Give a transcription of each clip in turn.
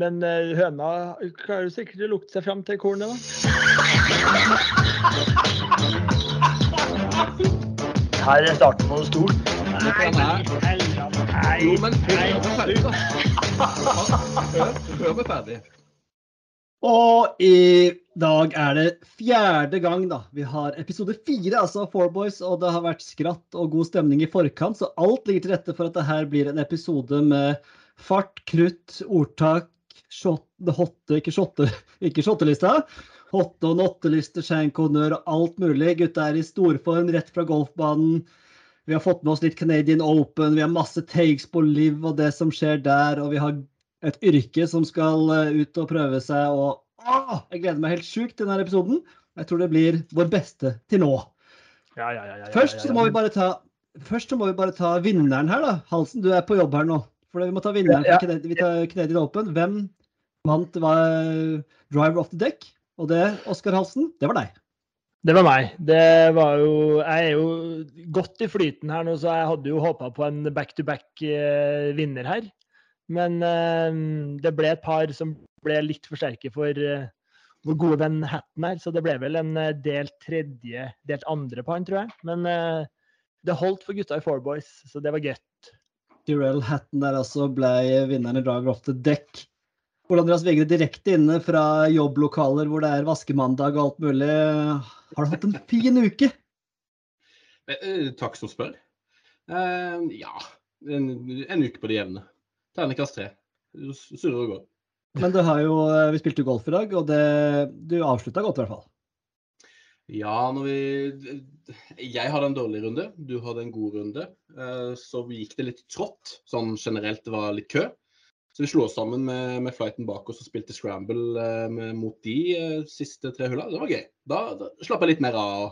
Men eh, høna klarer sikkert å lukte seg fram til kornet, da. Her er starten på noe stort. Nei, Nei, Jo, men da. Hør, hør ferdig. Og i dag er det fjerde gang da. Vi har episode fire, altså Four Boys, og det har vært skratt og god stemning i forkant, så alt ligger til rette for at det her blir en episode med fart, krutt, ordtak, shot, hotte, ikke shotte, ikke shottelista. Hotte- og notteliste, skjenkhonnør og alt mulig. Gutta er i storform rett fra golfbanen. Vi har fått med oss litt Canadian Open, vi har masse takes på Liv og det som skjer der, og vi har et yrke som skal eh, ut og prøve seg. og å, Jeg gleder meg helt sjukt til denne episoden. Jeg tror det blir vår beste til nå. Ja, ja, ja, Først så må vi bare ta Først så må vi bare ta vinneren her, da. Halsen, du er på jobb her nå. For vi må ta vinneren fra vi tar Canadian Open. Hvem vant var Driver off the deck? Og det, Oskar Halsen, det var deg. Det var meg. Det var jo Jeg er jo godt i flyten her nå, så jeg hadde jo håpa på en back-to-back-vinner her. Men eh, det ble et par som ble litt for sterke for eh, gode venn Hatten er. så det ble vel en eh, delt tredje, delt andre på han, tror jeg. Men eh, det holdt for gutta i Four Boys, så det var greit. Tyrell Hatton der altså ble vinneren i Driver off the deck. Ole Andreas Vegre direkte inne fra jobblokaler hvor det er vaskemandag og alt mulig. Har du hatt en fin uke? Eh, eh, takk som spør. Uh, ja, en, en uke på det jevne. Terningkast tre. Surrer og går. Men du har jo, vi spilte jo golf i dag, og det, du avslutta godt i hvert fall. Ja, når vi Jeg hadde en dårlig runde, du hadde en god runde. Så gikk det litt trått. Sånn generelt, det var litt kø. Så vi slo oss sammen med, med flighten bak oss og spilte scramble eh, med, mot de eh, siste tre hullene. Det var gøy. Da, da slapp jeg litt mer av.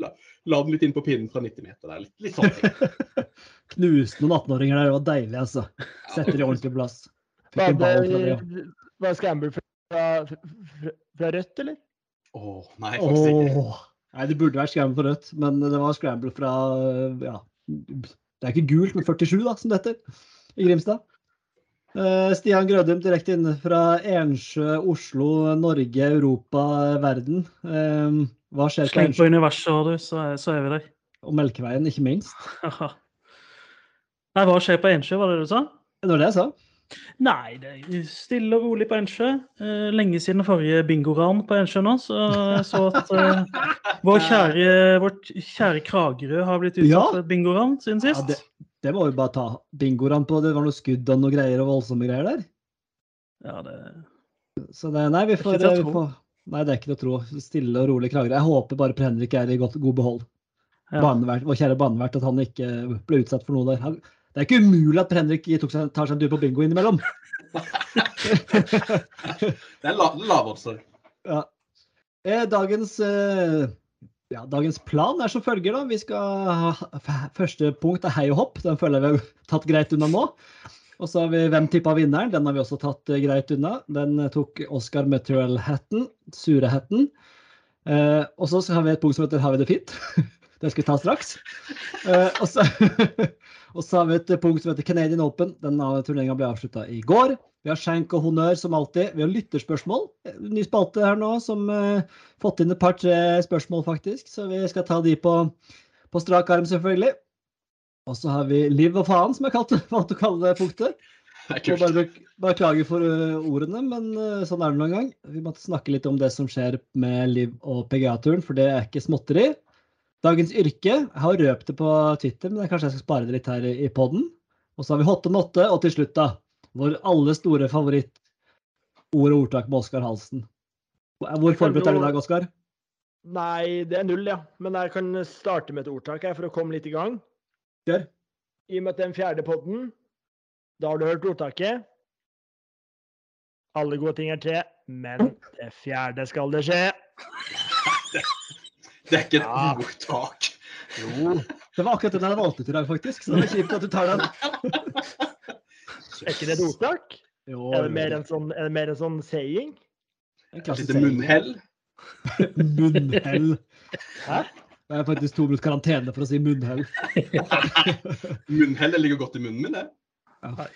La, la den litt inn på pinnen fra 90 meter der. Litt, litt sånn. Knuste noen 18-åringer der, det var deilig, altså. Setter de ordentlig plass. Var fra det det. var Scramble fra, fra, fra Rødt, eller? Åh, nei, faktisk ikke. Nei, det burde vært scramble for rødt, men det var scramble fra ja, Det er ikke gult, men 47, da, som det heter, i Grimstad. Eh, Stian Grødum direkte inne fra Ensjø, Oslo, Norge, Europa, verden. Eh, hva skjer på Sleng på Ensjø? universet, har du, så, er- så er vi der. Og Melkeveien, ikke minst. Nei, hva skjer på Ensjø, var det du sa? Det var det jeg sa. Nei, det er stille og rolig på Ensjø. Eh, lenge siden forrige bingoran på Ensjø nå, så jeg så at uh, vår kjære, vårt kjære Kragerø har blitt utsatt Ja. for et bingoran siden Ja, det, det må vi bare ta bingoene på. Det var noe skudd og noe greier og voldsomme greier der. Ja, det, Så det, nei, vi Det er ikke til å tro. Nei, det er ikke til å tro. Stille og rolig Kragerø. Jeg håper bare Per Henrik er i godt, god behold. ja. Barnevert, vår kjære barnevert, at han ikke ble utsatt for noe der. Han, det er ikke umulig at Per Henrik tok seg, tar seg en tur på bingo innimellom. Det er la, lavoddsere. Ja. Eh, Dagens, eh, ja, dagens plan er som følger. da. Vi skal Første punkt er hei og hopp. Den føler jeg vi har tatt greit unna nå. Og så har vi Hvem tippa vinneren? Den har vi også tatt eh, greit unna. Den eh, tok Oscar Material-hatten. Surehatten. Eh, og så har vi et punkt som heter Har vi det fint? Det skal vi ta straks. Eh, og, så, og så har vi et punkt som heter Canadian Open. Den turneringa ble avslutta i går. Vi har skjenk og honnør som alltid. Vi har lytterspørsmål. Eh, Ny spalte her nå som uh, fått inn et par-tre spørsmål, faktisk. Så vi skal ta de på, på strak arm, selvfølgelig. Og så har vi Liv og faen, som jeg kalte, valgte å kalle det punktet. Det bare bek- beklager for ordene, men sånn er det noen gang. Vi måtte snakke litt om det som skjer med Liv og PGA-turen, for det er ikke småtteri. Dagens yrke. Jeg har røpt det på Twitter, men kanskje jeg skal spare det litt her i, poden. Og så har vi Hotte Notte, og til slutt, da, vår alle store favoritt ord og ordtak med Oskar Halsen. Hvor forberedt er du i dag, Oskar? Nei, det er null, ja. Men jeg kan starte med et ordtak her for å komme litt i gang. Gjør. I og med at den fjerde podden, da har du hørt ordtaket. Alle gode ting er tre, men det fjerde skal det skje. Det er ikke et Ja. ordtak. Jo. Det var akkurat den jeg valgte til deg, faktisk. Så det er kjipt at du tar den. Er ikke det et ordtak? Jo, Er det mer en sånn, er det mer en sånn saying? en Et lite munnhell. Munnhell. Hæ? Det er faktisk to minutter karantene for å si munnhell. Munnhell det ligger godt i munnen min, det. Ja.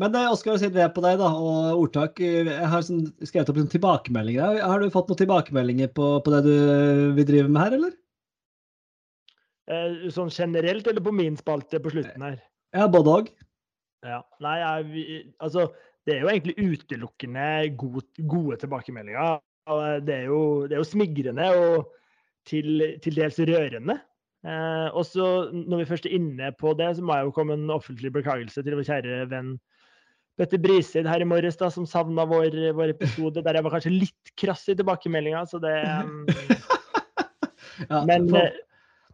Men eh, Oskar, siden vi er på deg, da, og ordtak eh, Jeg har sånn, skrevet opp sånn tilbakemeldinger. Har du fått noen tilbakemeldinger på, på det du vil drive med her, eller? Eh, Sånn generelt, eller på min spalte på slutten her? Ja, både òg. Ja. Nei, jeg, altså, det er jo egentlig utelukkende gode, gode tilbakemeldinger. Det er jo, det er jo smigrende og til, til dels rørende. Eh, og så når vi først er inne på det, så må jeg jo komme en offentlig beklagelse til vår kjære venn Petter Brisid her i morges, da, som savna vår, vår episode der jeg var kanskje litt krass i tilbakemeldinga. Så det um, Ja, Men eh,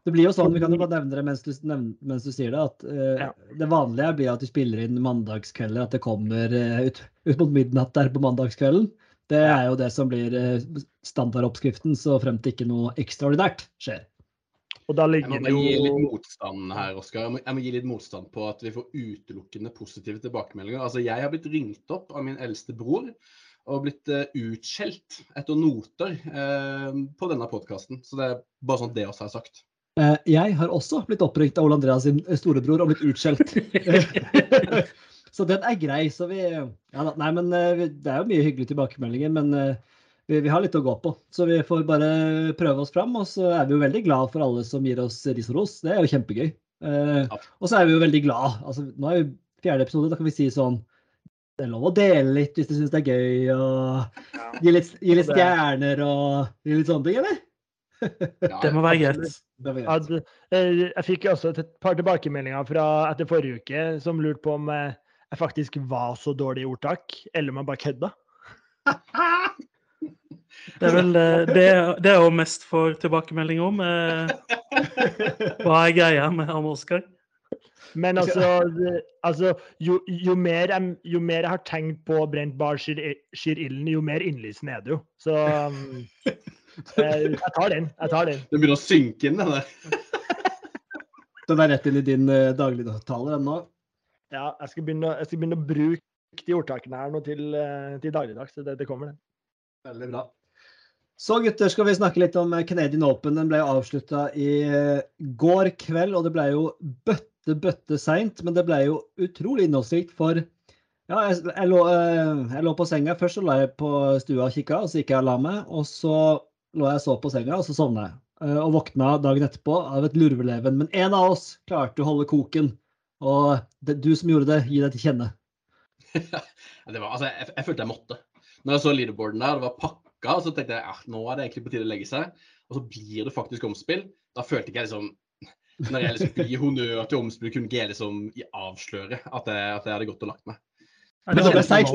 Det blir jo sånn, vi kan jo bare nevne det mens du, mens du sier det, at uh, Ja. det vanlige blir at du spiller inn mandagskvelder, at det kommer uh, ut, ut mot midnatt der på mandagskvelden. Det er jo det som blir standardoppskriften, så frem til ikke noe ekstraordinært skjer. Og da Jeg må jo Jeg må gi litt motstand her, Oskar. Jeg, jeg må gi litt motstand på at vi får utelukkende positive tilbakemeldinger. Altså, Jeg har blitt ringt opp av min eldste bror og blitt eh, utskjelt etter noter eh, på denne podkasten. Så det er bare sånn det også er sagt. Eh, jeg har også blitt oppringt av Ole Andreas sin storebror og blitt utskjelt. så den er grei. Så vi ja, da, Nei, men det er jo mye hyggelige tilbakemeldinger, men vi, vi har litt å gå på. Så vi får bare prøve oss fram. Og så er vi jo veldig glad for alle som gir oss ris og ros. Det er jo kjempegøy. Eh, Ja. og så er vi jo veldig glad. Altså, nå er jo fjerde episode, da kan vi si sånn det er lov å dele litt hvis du syns det er gøy, og Ja. gi litt, gi litt Og stjerner og gi litt sånne ting, eller? Ja, Det må være greit. Eh, Jeg fikk også et par tilbakemeldinger fra etter forrige uke som lurte på om eh, jeg faktisk var så dårlig i ordtak, eller om jeg bare kødda. Det er vel eh, det, det er jo mest for tilbakemelding om. eh, Hva er greia med han Oskar? Men altså, altså jo, jo, mer jeg, jo mer jeg har tenkt på brent bar skyr skyr ilden, jo mer innlysende er det jo. Så um, eh, jeg tar den. Jeg tar den. Det begynner å synke inn, det der. Den er rett inn i din uh, dagligtale, den nå. Ja, jeg skal begynne, jeg skal begynne å bruke de ordtakene her nå til, eh, til dagligdags. Det, det kommer, det. Veldig bra. Så gutter, skal vi snakke litt om eh, Canadian Open. Den ble avslutta i eh, går kveld, og det ble jo bøtte, bøtte seint. Men det ble jo utrolig innholdsrikt for Ja, jeg, jeg, lå, eh, jeg lå på senga. Først så la jeg på stua og kikka, og så gikk jeg og la meg. Og så lå jeg og så på senga, og så sovna jeg. Og våkna dagen etterpå av et lurveleven. Men én av oss klarte å holde koken. Og det, du som gjorde det, gi deg til kjenne. Det var, altså, jeg, jeg følte jeg måtte. Når jeg så leaderboarden der, det var pakka, så tenkte jeg at nå er det egentlig på tide å legge seg. Og så blir det faktisk omspill. Da følte ikke jeg liksom Når jeg liksom gir gi honnør til omspill, kunne ikke jeg liksom avsløre at jeg, at jeg hadde gått og lagt meg. Men det ble seigt.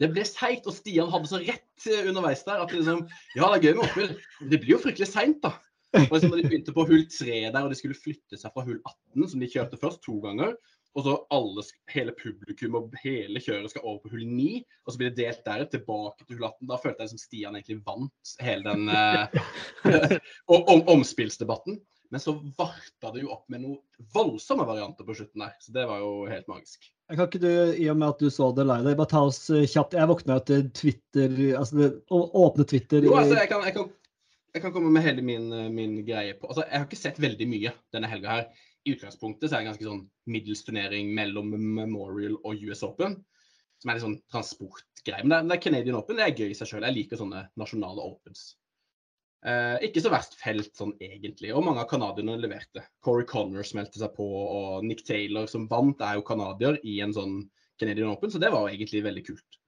Det ble seigt, og Stian hadde så rett eh, underveis der at liksom Ja, det er gøy med men Det blir jo fryktelig seint, da. Og liksom når de begynte på hull 3 der, og de skulle flytte seg fra hull 18, som de kjørte først to ganger, og så alle, hele publikum og hele kjøret skal over på hull 9, og så blir det delt der tilbake til hull 18. Da følte jeg som Stian egentlig vant hele den eh, om, om, omspillsdebatten. Men så varta det jo opp med noen voldsomme varianter på slutten der. Så det var jo helt magisk. Kan ikke du, i og med at du så det live, bare ta oss eh, kjapt Jeg våkna etter Twitter altså åpne Twitter Jo, altså, jeg kan, jeg kan, jeg kan komme med hele min, eh, min greie på Altså, Jeg har ikke sett veldig mye denne helga her. I utgangspunktet så er det en ganske sånn middels turnering mellom Memorial og US Open. Som er litt sånn transportgreie. Men det er, det er Canadian Open. Det er gøy i seg sjøl. Jeg liker sånne nasjonale opens. Eh, ikke så verst felt sånn egentlig. Og mange av canadierne leverte. Corey Connor smelte seg på, og Nick Taylor som vant, er jo canadier i en sånn Canadian Open, så det var jo egentlig veldig kult.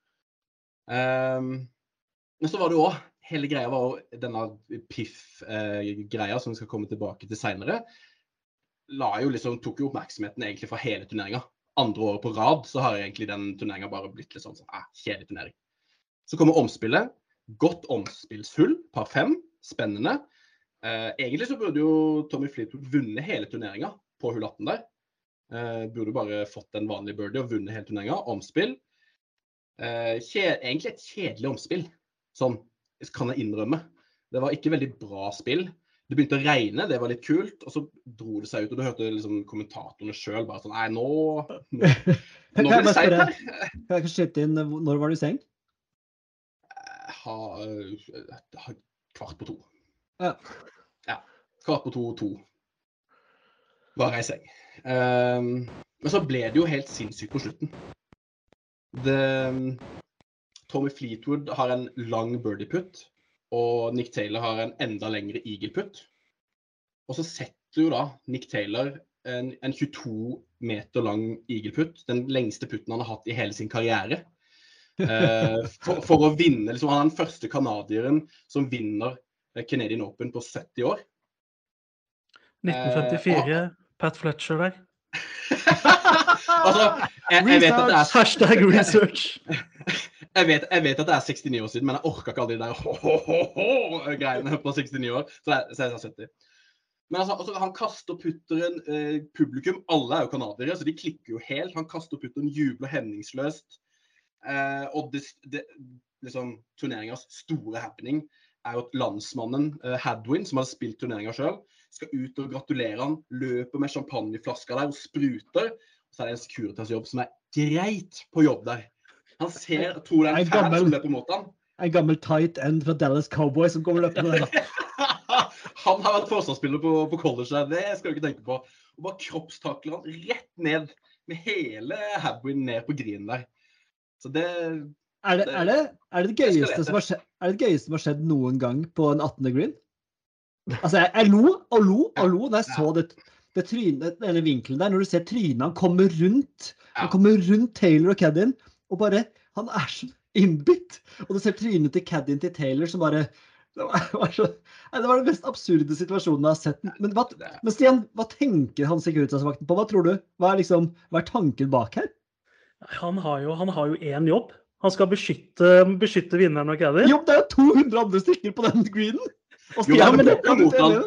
Ehm, men så var det òg Hele greia var denne Piff-greia som vi skal komme tilbake til seinere. Liksom, tok jo oppmerksomheten egentlig fra hele turneringa. Andre året på rad så har egentlig den turneringa bare blitt litt sånn sånn, eh, kjedelig turnering. Så kommer omspillet. Godt omspillshull, par fem. Spennende. Eh, egentlig så burde jo Tommy Fleetwood vunnet hele turneringa på hull 18 der. Eh, burde bare fått en vanlig birdie og vunnet hele turneringa. Omspill. Eh, egentlig et kjedelig omspill, sånn kan jeg innrømme. Det var ikke veldig bra spill. Det begynte å regne, det var litt kult, og så dro det seg ut. Og du hørte liksom kommentatorene sjøl bare sånn Nei, nå, nå, nå blir det seigt her. kan jeg skyte inn eh, når var du i seng? Ha, ha, kvart på to. Ja. Ja. Kvart på to-to. Var jeg i seng. Um, men så ble det jo helt sinnssykt på slutten. det, Tommy Fleetwood har en lang birdie putt, og Nick Taylor har en enda lengre eagle putt. Og så setter jo da Nick Taylor en, en 22 meter lang eagle putt, den lengste putten han har hatt i hele sin karriere. Eh, for, for å vinne liksom, Han er den første canadieren som vinner eh, Canadian Open på 70 år. 1954. Pat Fletcher der. altså, jeg, jeg, vet at det er, Hashtag research. jeg, vet, jeg vet at det er 69 år siden, men jeg orka ikke alle de der ho-ho-ho-greiene på 69 år. Så jeg, så jeg sa 70. Men altså, altså, han kaster putteren eh, Publikum, alle er jo canadiere, så de klikker jo helt. Han kaster putteren, jubler hemningsløst. Eh, og det, det, liksom, turneringas store happening er jo at landsmannen eh, Hadwin, som hadde spilt turneringa sjøl, skal ut og gratulere han, løper med champagneflaska der og spruter. Så er det en Securitas-jobb som er greit på jobb der. Han ser, tror det er En en fan gammel- som løper mot ham. En gammel tight end fra Dallas Cowboys som kommer løpende der. han har vært forsvarsspiller på, på college, der, det skal du ikke tenke på. Og bare kroppstakler han rett ned med hele Hadwin ned på grinen der. Så det Er det, er det, er det, det har skjedd, er det det gøyeste som har skjedd noen gang på en 18. green? Altså, jeg, jeg lo og lo og lo da jeg så det, det trynet, denne vinkelen der. Når du ser trynet han kommer rundt. Han kommer rundt Taylor og Caddien, og bare Han er så innbitt. Og du ser trynet til Caddien til Taylor som bare det var, så, det var den mest absurde situasjonen jeg har sett. Men, hva, men Stian, hva tenker han Securitas-vakten på? Hva tror du? Hva er, liksom, hva er tanken bak her? Han har jo, han har jo én jobb. Han skal beskytte, beskytte vinneren og caddy. Jo, det er jo 200 andre stykker på den greenen! Og Jo, Stian, men men det jo mot jeg,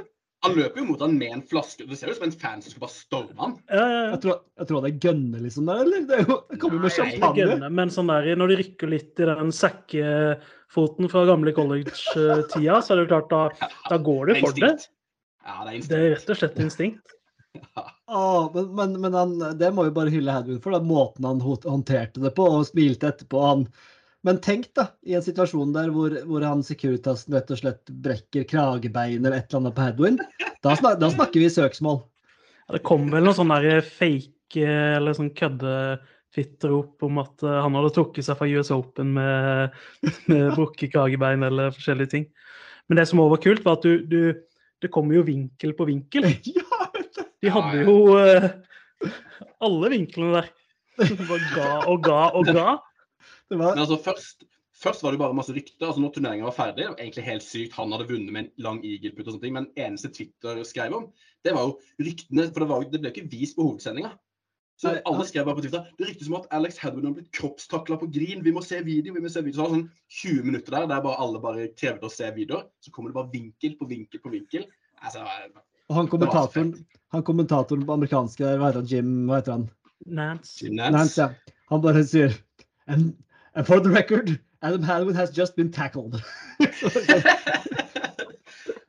han. løper jo mot han med en flaske. Det ser ut som en fan som skal bare storme han. Eh, tror, jeg tror det er gønne, liksom, der, eller? Det, er jo, det kommer jo med champagne. gønne, men sånn der, når de rykker litt i den sekkefoten fra gamle college-tida, så er det jo klart da, da går det for det. Instinkt. Ja, det er instinkt. Det er rett og slett instinkt. Åh, men men, men han, det må vi bare hylle Hadwin for, da, måten han håndterte det på og smilte etterpå. Han, men tenk da, i en situasjon der hvor, hvor han Securitasen rett og slett brekker kragebein eller et eller annet på Hedwin, Da, snak, da snakker vi søksmål. Ja, Det kom vel noen sånne der fake eller sånn kødde-Twitter-rop om at eh, han hadde trukket seg fra US Open med, med brukket kragebein eller forskjellige ting. Men det som også var kult, var at du, du Det kommer jo vinkel på vinkel. Ja, De hadde jo eh, alle vinklene der. Bare ga og ga og ga. Det var Men altså, først, først var det bare masse rykter. altså Når turneringa var ferdig, det var egentlig helt sykt. Han hadde vunnet med en lang eagle-putt og sånne ting. Men eneste Twitter skrev om, det var jo ryktene. For det, var, det ble jo ikke vist på hovedsendinga. Så alle skrev bare på Twitter det ryktes om at Alex Hadwin har blitt kroppstakla på green. Vi må se video. vi må se video. Så var det sånn 20 minutter der der bare alle bare krevde å se videoer. Så kommer det bare vinkel på vinkel på vinkel. Altså, Og han kommentatoren, han kommentatoren på amerikanske hva heter han, Jim, hva heter han? Nance. Jim Nance, Nance. ja. Han bare sier and, and for the record, Adam Hadwin has just been tackled.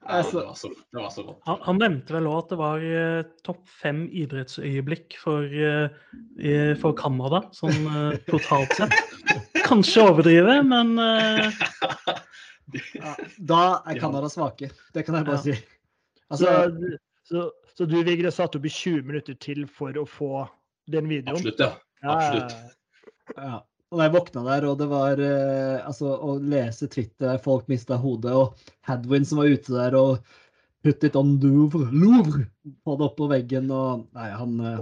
Altså- det var så, det var så rått. Han, han nevnte vel òg at det var eh, topp fem idrettsøyeblikk for, eh, i- for Canada, sånn eh, totalt sett. Kanskje overdrive, men eh, Ja, da er. Canada svake. Det kan jeg bare Ja. si. Så, Altså, så, så du Vigre satt opp i 20 minutter til for å få den videoen? Absolutt, ja. Absolutt. ja. Og jeg våkna der, og det var eh, altså å lese Twitter der folk mista hodet, og Hadwin som var ute der og put it on Louvre, Louvre på det oppå veggen, og Nei, han eh,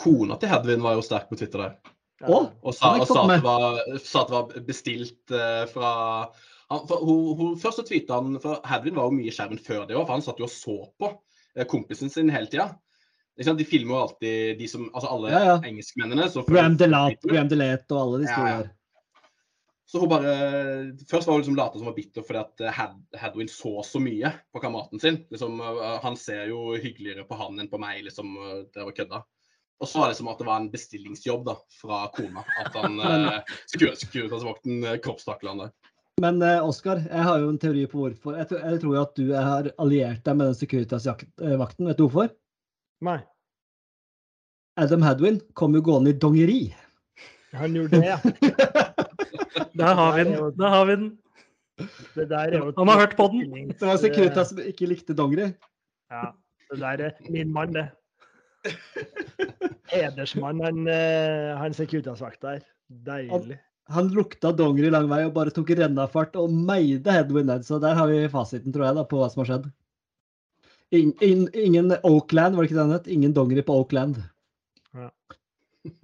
Kona til Hadwin var jo sterk på Twitter der. Ja. Og sa, og sa, at det var, sa at det var bestilt eh, fra han, for, hun, hun, Først så tweeta han for Hadwin var jo mye i skjermen før det òg, for han satt jo og så på eh, kompisen sin hele tida. De filmer jo alltid de som Altså alle Ja, ja. engelskmennene. Graham Delate, Graham og alle de store der. så hun bare Først var hun liksom lata som var bitter fordi at Had, Hadwin så så mye på kameraten sin. Liksom, eh, han ser jo hyggeligere på han enn på meg, liksom. eh, Det var kødda. Og så var det som at det var en bestillingsjobb da, fra kona. At han eh, Securitas-vakten eh, kroppstakla han der. Men eh, Oskar, jeg har jo en teori på hvorfor. Jeg, tror- jeg tror jo at du har alliert deg med den Securitas-vakten. Vet du hvorfor? Nei, Adam Hadwin kom jo gående i dongeri. han gjorde det, ja. der har vi den. Der har vi den. Det der er jo Han har hørt på den. Det var Securitas som ikke likte dongeri. Ja, det der er min mann, det. Hedersmann, han, eh, han Securitas-vakta her. Deilig. Han lukta dongeri lang vei og bare tok rennafart og meide headwind ned. Så der har vi fasiten, tror jeg, da, på hva som har skjedd. In, in, ingen Oakland, var det ikke det han het? Ingen dongeri på Oakland. Ja.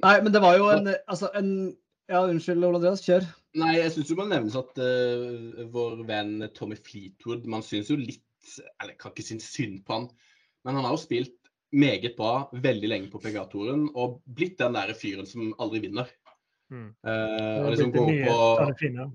Nei, men det var jo en Altså, en Ja, unnskyld, Ole Andreas, kjør. Nei, jeg syns jo man nevnes at uh, vår venn Tommy Fleetwood Man syns jo litt Eller kan ikke synes synd på han, men han har jo spilt meget bra veldig lenge på PGA-toren og blitt den der fyren som aldri vinner. Mm. Uh, og liksom går på ja,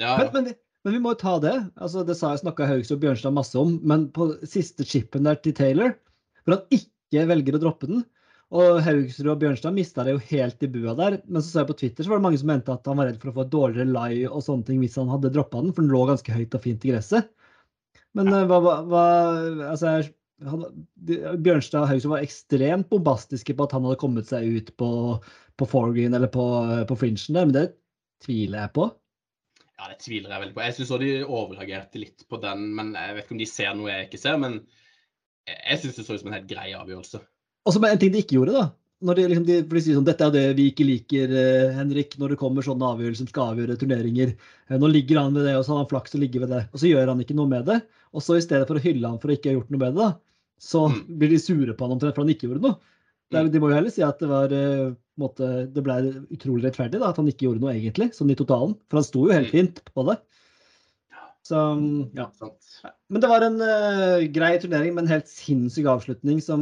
ja, Men, men, men vi må jo ta det. Altså, det sa jeg snakka Haugs og Bjørnstad masse om, men på siste chipen der til Taylor, hvor han ikke velger å droppe den og Haugsrud og Bjørnstad mista det jo helt i bua der. Men så så jeg på Twitter så var det mange som mente at han var redd for å få et dårligere lie og sånne ting hvis han hadde droppa den, for den lå ganske høyt og fint i gresset. Men eh, hva, hva, hva Altså, han, Bjørnstad og Haugsrud var ekstremt bombastiske på at han hadde kommet seg ut på, på foregreen eller på, på fringen der, men det tviler jeg på. Ja, det tviler jeg veldig på. Jeg syns de overreagerte litt på den, men jeg vet ikke om de ser noe jeg ikke ser. Men jeg syns det så ut som en helt grei avgjørelse. Og så en ting de ikke gjorde, da. Når de, liksom, de, de sier sånn Dette er det vi ikke liker, eh, Henrik, når det kommer sånne avgjørelser som skal avgjøre turneringer. Eh, nå ligger han ved det, og så har han flaks og ligger ved det. Og så gjør han ikke noe med det. Og så i stedet for å hylle han for å ikke ha gjort noe med det, da, så Mm. blir de sure på han omtrent for han ikke gjorde noe. Det er, de må jo heller si at det var eh, måte, det ble utrolig rettferdig da, at han ikke gjorde noe egentlig, sånn i totalen. For han sto jo helt Mm. fint på det. Så ja. Men det var en uh, grei turnering med en helt sinnssyk avslutning som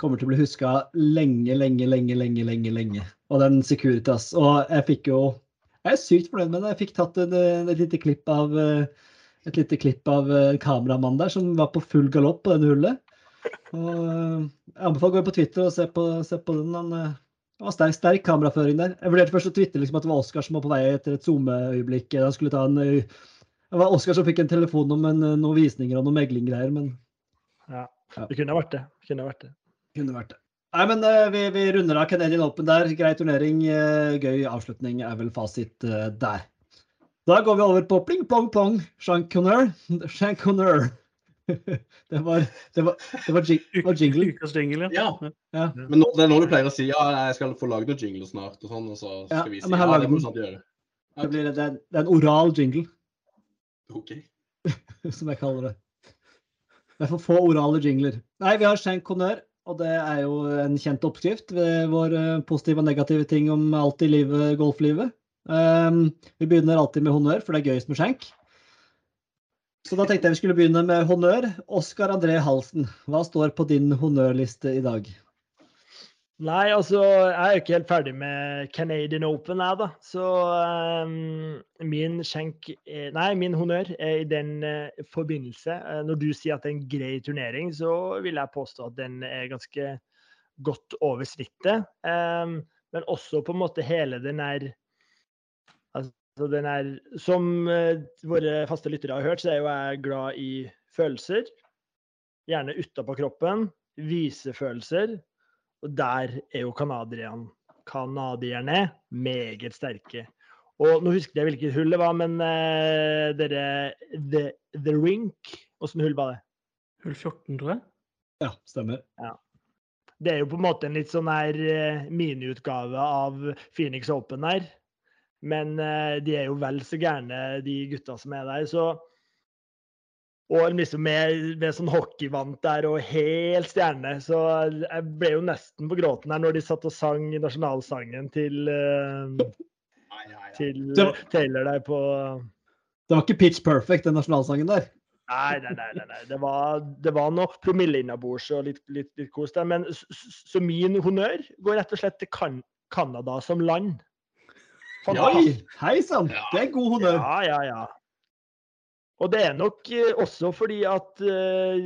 kommer til å bli huska lenge, lenge, lenge, lenge, lenge. lenge. Og den Securitas. Og jeg fikk jo Jeg er sykt fornøyd med det. Jeg fikk tatt en, eh, et lite klipp av uh, et lite klipp av en kameramann der som var på full galopp på denne hullet. Og eh, jeg anbefaler å gå på Twitter og se på, se på den. Han, eh, det var sterk, sterk kameraføring der. Jeg vurderte først å twitte liksom at det var Oskar som var på vei etter et SoMe-øyeblikk. Han skulle ta en eh, det var Oskar som fikk en telefon om en, noen visninger og noen meglinggreier, men Ja. Ja. Det kunne vært det. det. Kunne vært det. kunne vært det. Nei, men vi, vi runder av Canadian Open der. Grei turnering, gøy avslutning er vel fasit der. Da går vi over på pling plong plong. Jean Conner. Jean Conner. Det var, det var, det var, jing, var jingle. Ukas jingle, Ja. Ja. Men nå, det er nå du pleier å si ja, jeg skal få lagd noen jingler snart, og sånn, og så Ja, skal vi si ja, det må du sant gjøre. Det, blir, det, er, det er en oral jingle, OK. som jeg kaller det. Det er for få orale jingler. Nei, vi har skjenk honnør og det er jo en kjent oppskrift ved vår eh, positive og negative ting om alt i livet, golflivet. Um, vi begynner alltid med honnør, for det er gøyest med skjenk. Så da tenkte jeg vi skulle begynne med honnør. Oskar André Halsen, hva står på din honnørliste i dag? Nei, altså, jeg er jo ikke helt ferdig med Canadian Open, jeg, da. Så um, min skjenk er- Nei, min honnør er i den uh, forbindelse. Uh, når du sier at det er en grei turnering, så vil jeg påstå at den er ganske godt over snittet. Um, men også på en måte hele den er Altså den er Som eh, våre faste lyttere har hørt, så er jo jeg glad i følelser. Gjerne utapå kroppen. Vise følelser. Og der er jo canadierne canadierne meget sterke. Og nå husker jeg hvilket hull det var, men uh, dere the, the Rink, åssen hull var det? Hull 14, tror jeg. Ja, stemmer. Det er jo på en måte en litt sånn her eh, miniutgave av Phoenix Open her. Men eh, de er jo vel så gærne, de gutta som er der. Så Og liksom med, med sånn hockeyvant der og helt stjerne. Så jeg ble jo nesten på gråten her når de satt og sang nasjonalsangen til, nei. til var- Taylor der på Det var ikke pitch perfect, den nasjonalsangen der. Nei, nei, nei. nei, nei. Det var, det var noe promille innabords og litt, litt, litt kos der. Men så min honnør går rett og slett til Canada som land. Oi, hei sann! Ja. Det er god honnør. Ja, ja, ja. Og det er nok eh, også fordi at eh,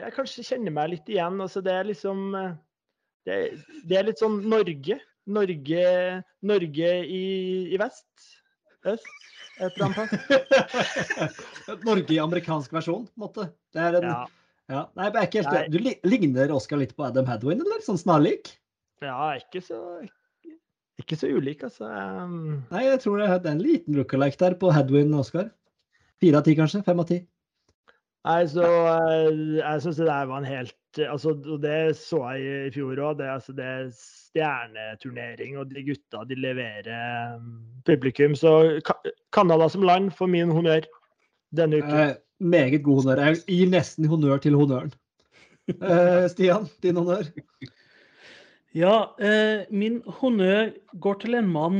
jeg kanskje kjenner meg litt igjen. Altså det er liksom eh, det, det er litt sånn Norge. Norge, Norge i, i vest. Øst. Et eller annet. Norge i amerikansk versjon, på en måte. Det er en, ja. Ja. Nei, jeg er ikke helt Nei. Du ligner Oskar litt på Adam Hadwin, eller? Sånn snarlik? ja, ikke så Ikke så ulik, altså. Um, Nei, jeg tror det er en liten lookalike der på Hadwin og Oscar. Fire av ti, kanskje? Fem av ti? Nei, så eh, jeg syns det der var en helt altså, det så jeg i fjor òg. Det, altså, det er stjerneturnering, og de gutta de leverer um, publikum. Så Canada som land får min honnør denne uken. Eh, meget god honnør. Jeg gir nesten honnør til honnøren. Eh, Stian, din honnør? Ja, eh, min honnør går til en mann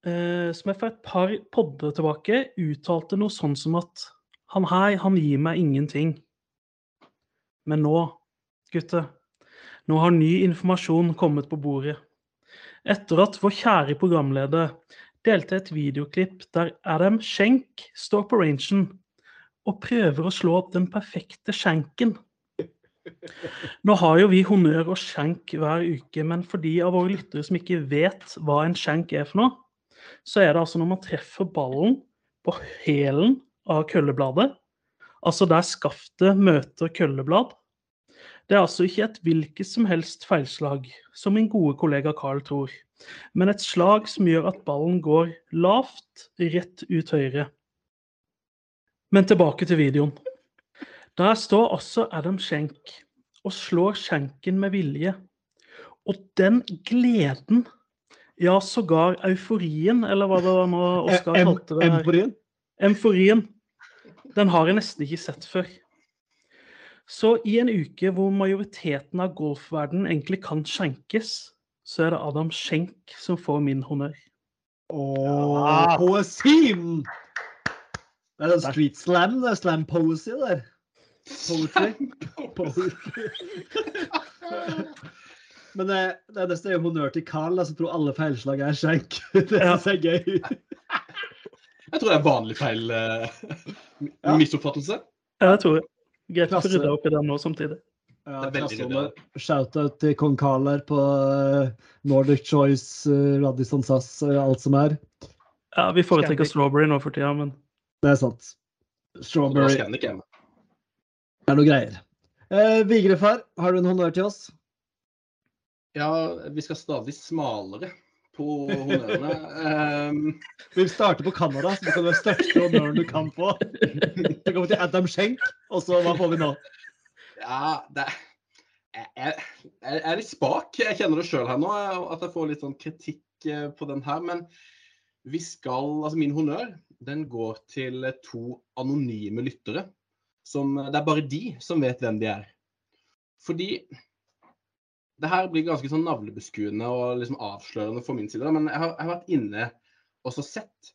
eh, som jeg for et par podder tilbake uttalte noe sånn som at han her, han gir meg ingenting. Men nå, gutter, nå har ny informasjon kommet på bordet. Etter at vår kjære programleder delte et videoklipp der Adam Schenk står på rangen og prøver å slå opp den perfekte skjenken. Nå har jo vi honnør og skjenk hver uke, men for de av våre lyttere som ikke vet hva en skjenk er for noe, så er det altså når man treffer ballen på hælen av køllebladet, altså der skaftet møter kølleblad. Det er altså ikke et hvilket som helst feilslag, som min gode kollega Carl tror, men et slag som gjør at ballen går lavt, rett ut høyre. Men tilbake til videoen. Der står også Adam Schenk og slår skjenken med vilje. Og den gleden, ja sågar euforien, eller hva det var nå Oskar kalte det her. Emforien, den har jeg nesten ikke sett før. Så i en uke hvor majoriteten av golfverden egentlig kan skjenkes, så er det Adam Schenk som får min honnør. Åh, poesien! Det er en street slam, det er slam poesy der. Poetry. Poetry. Men det, det er nesten honnør til Carl, som tror alle feilslag er skjenk. Det er så jeg er gøy. Jeg tror det er vanlig feil uh, Ja. misoppfattelse. Ja, det tror jeg. Greit å få rydda opp i den nå samtidig. Ja, Det. Shout-out til kong Carl her på eh, Nordic Choice, uh, Radisson SAS, eh, alt som er. Ja, Vi foretrekker Scandic. strawberry nå for tida, men Det er sant. Strawberry hjemme. er noe greier. Eh, Vigrefar, har du en honnør til oss? Ja, vi skal stadig smalere på honnørene. Um, Vi starter på Canada, så det kan være største honnøren du kan få. Så kommer vi til Adam Schenk, og så hva får vi nå? ja, det jeg, jeg, jeg er litt spak. Jeg kjenner det sjøl her nå, at jeg får litt sånn kritikk eh, på den her. Men vi skal Altså, min honnør, den går til to anonyme lyttere. Som Det er bare de som vet hvem de er. Fordi det her blir ganske sånn navlebeskuende og liksom avslørende for min side. Men jeg har, jeg har vært inne og så sett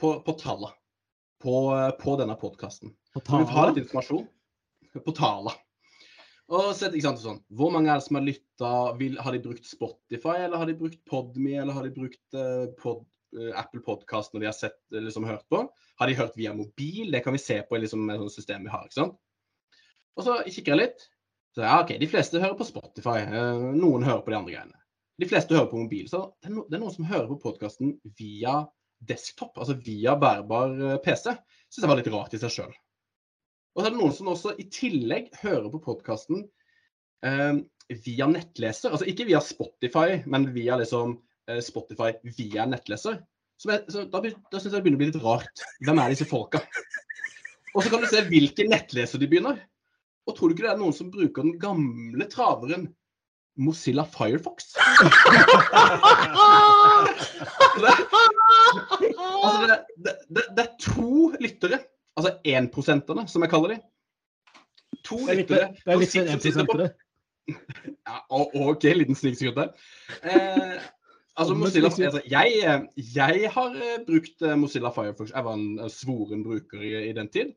på, på tallene på, på denne podkasten. Vi har litt informasjon på Tala. Og sett, ikke sant, sånn, Hvor mange er det som har lytta? Har de brukt Spotify, eller har de brukt Podme, eller har de brukt uh, pod, Apple Podcast når de har sett, eh, liksom, hørt på? Har de hørt via mobil? Det kan vi se på i liksom, et system vi har. ikke sant? Og så kikker jeg litt. Så ja, ok, De fleste hører på Spotify. eh, noen hører på de andre greiene. De fleste hører på mobil. Så det er, no, det er noen som hører på podkasten via desktop, altså via bærbar eh, PC. Syns jeg var litt rart i seg sjøl. Og så er det noen som også i tillegg hører på podkasten eh, via nettleser. Altså ikke via Spotify, men via liksom eh, Spotify via nettleser. Er, så da, da syns jeg det begynner å bli litt rart. Hvem er disse folka? Og så kan du se hvilken nettleser de begynner. Og tror du ikke det er noen som bruker den gamle traveren Mozilla Firefox? det, altså det, det, det, er to lyttere, altså énprosenterne, som jeg kaller de. To er lyttere. det er litt litt 1 ja, OK, liten snikskryt der. Eh, altså, Mozilla, altså, jeg, eh, jeg har eh, brukt eh, Mozilla Firefox. Jeg var en svoren bruker i, i den tid.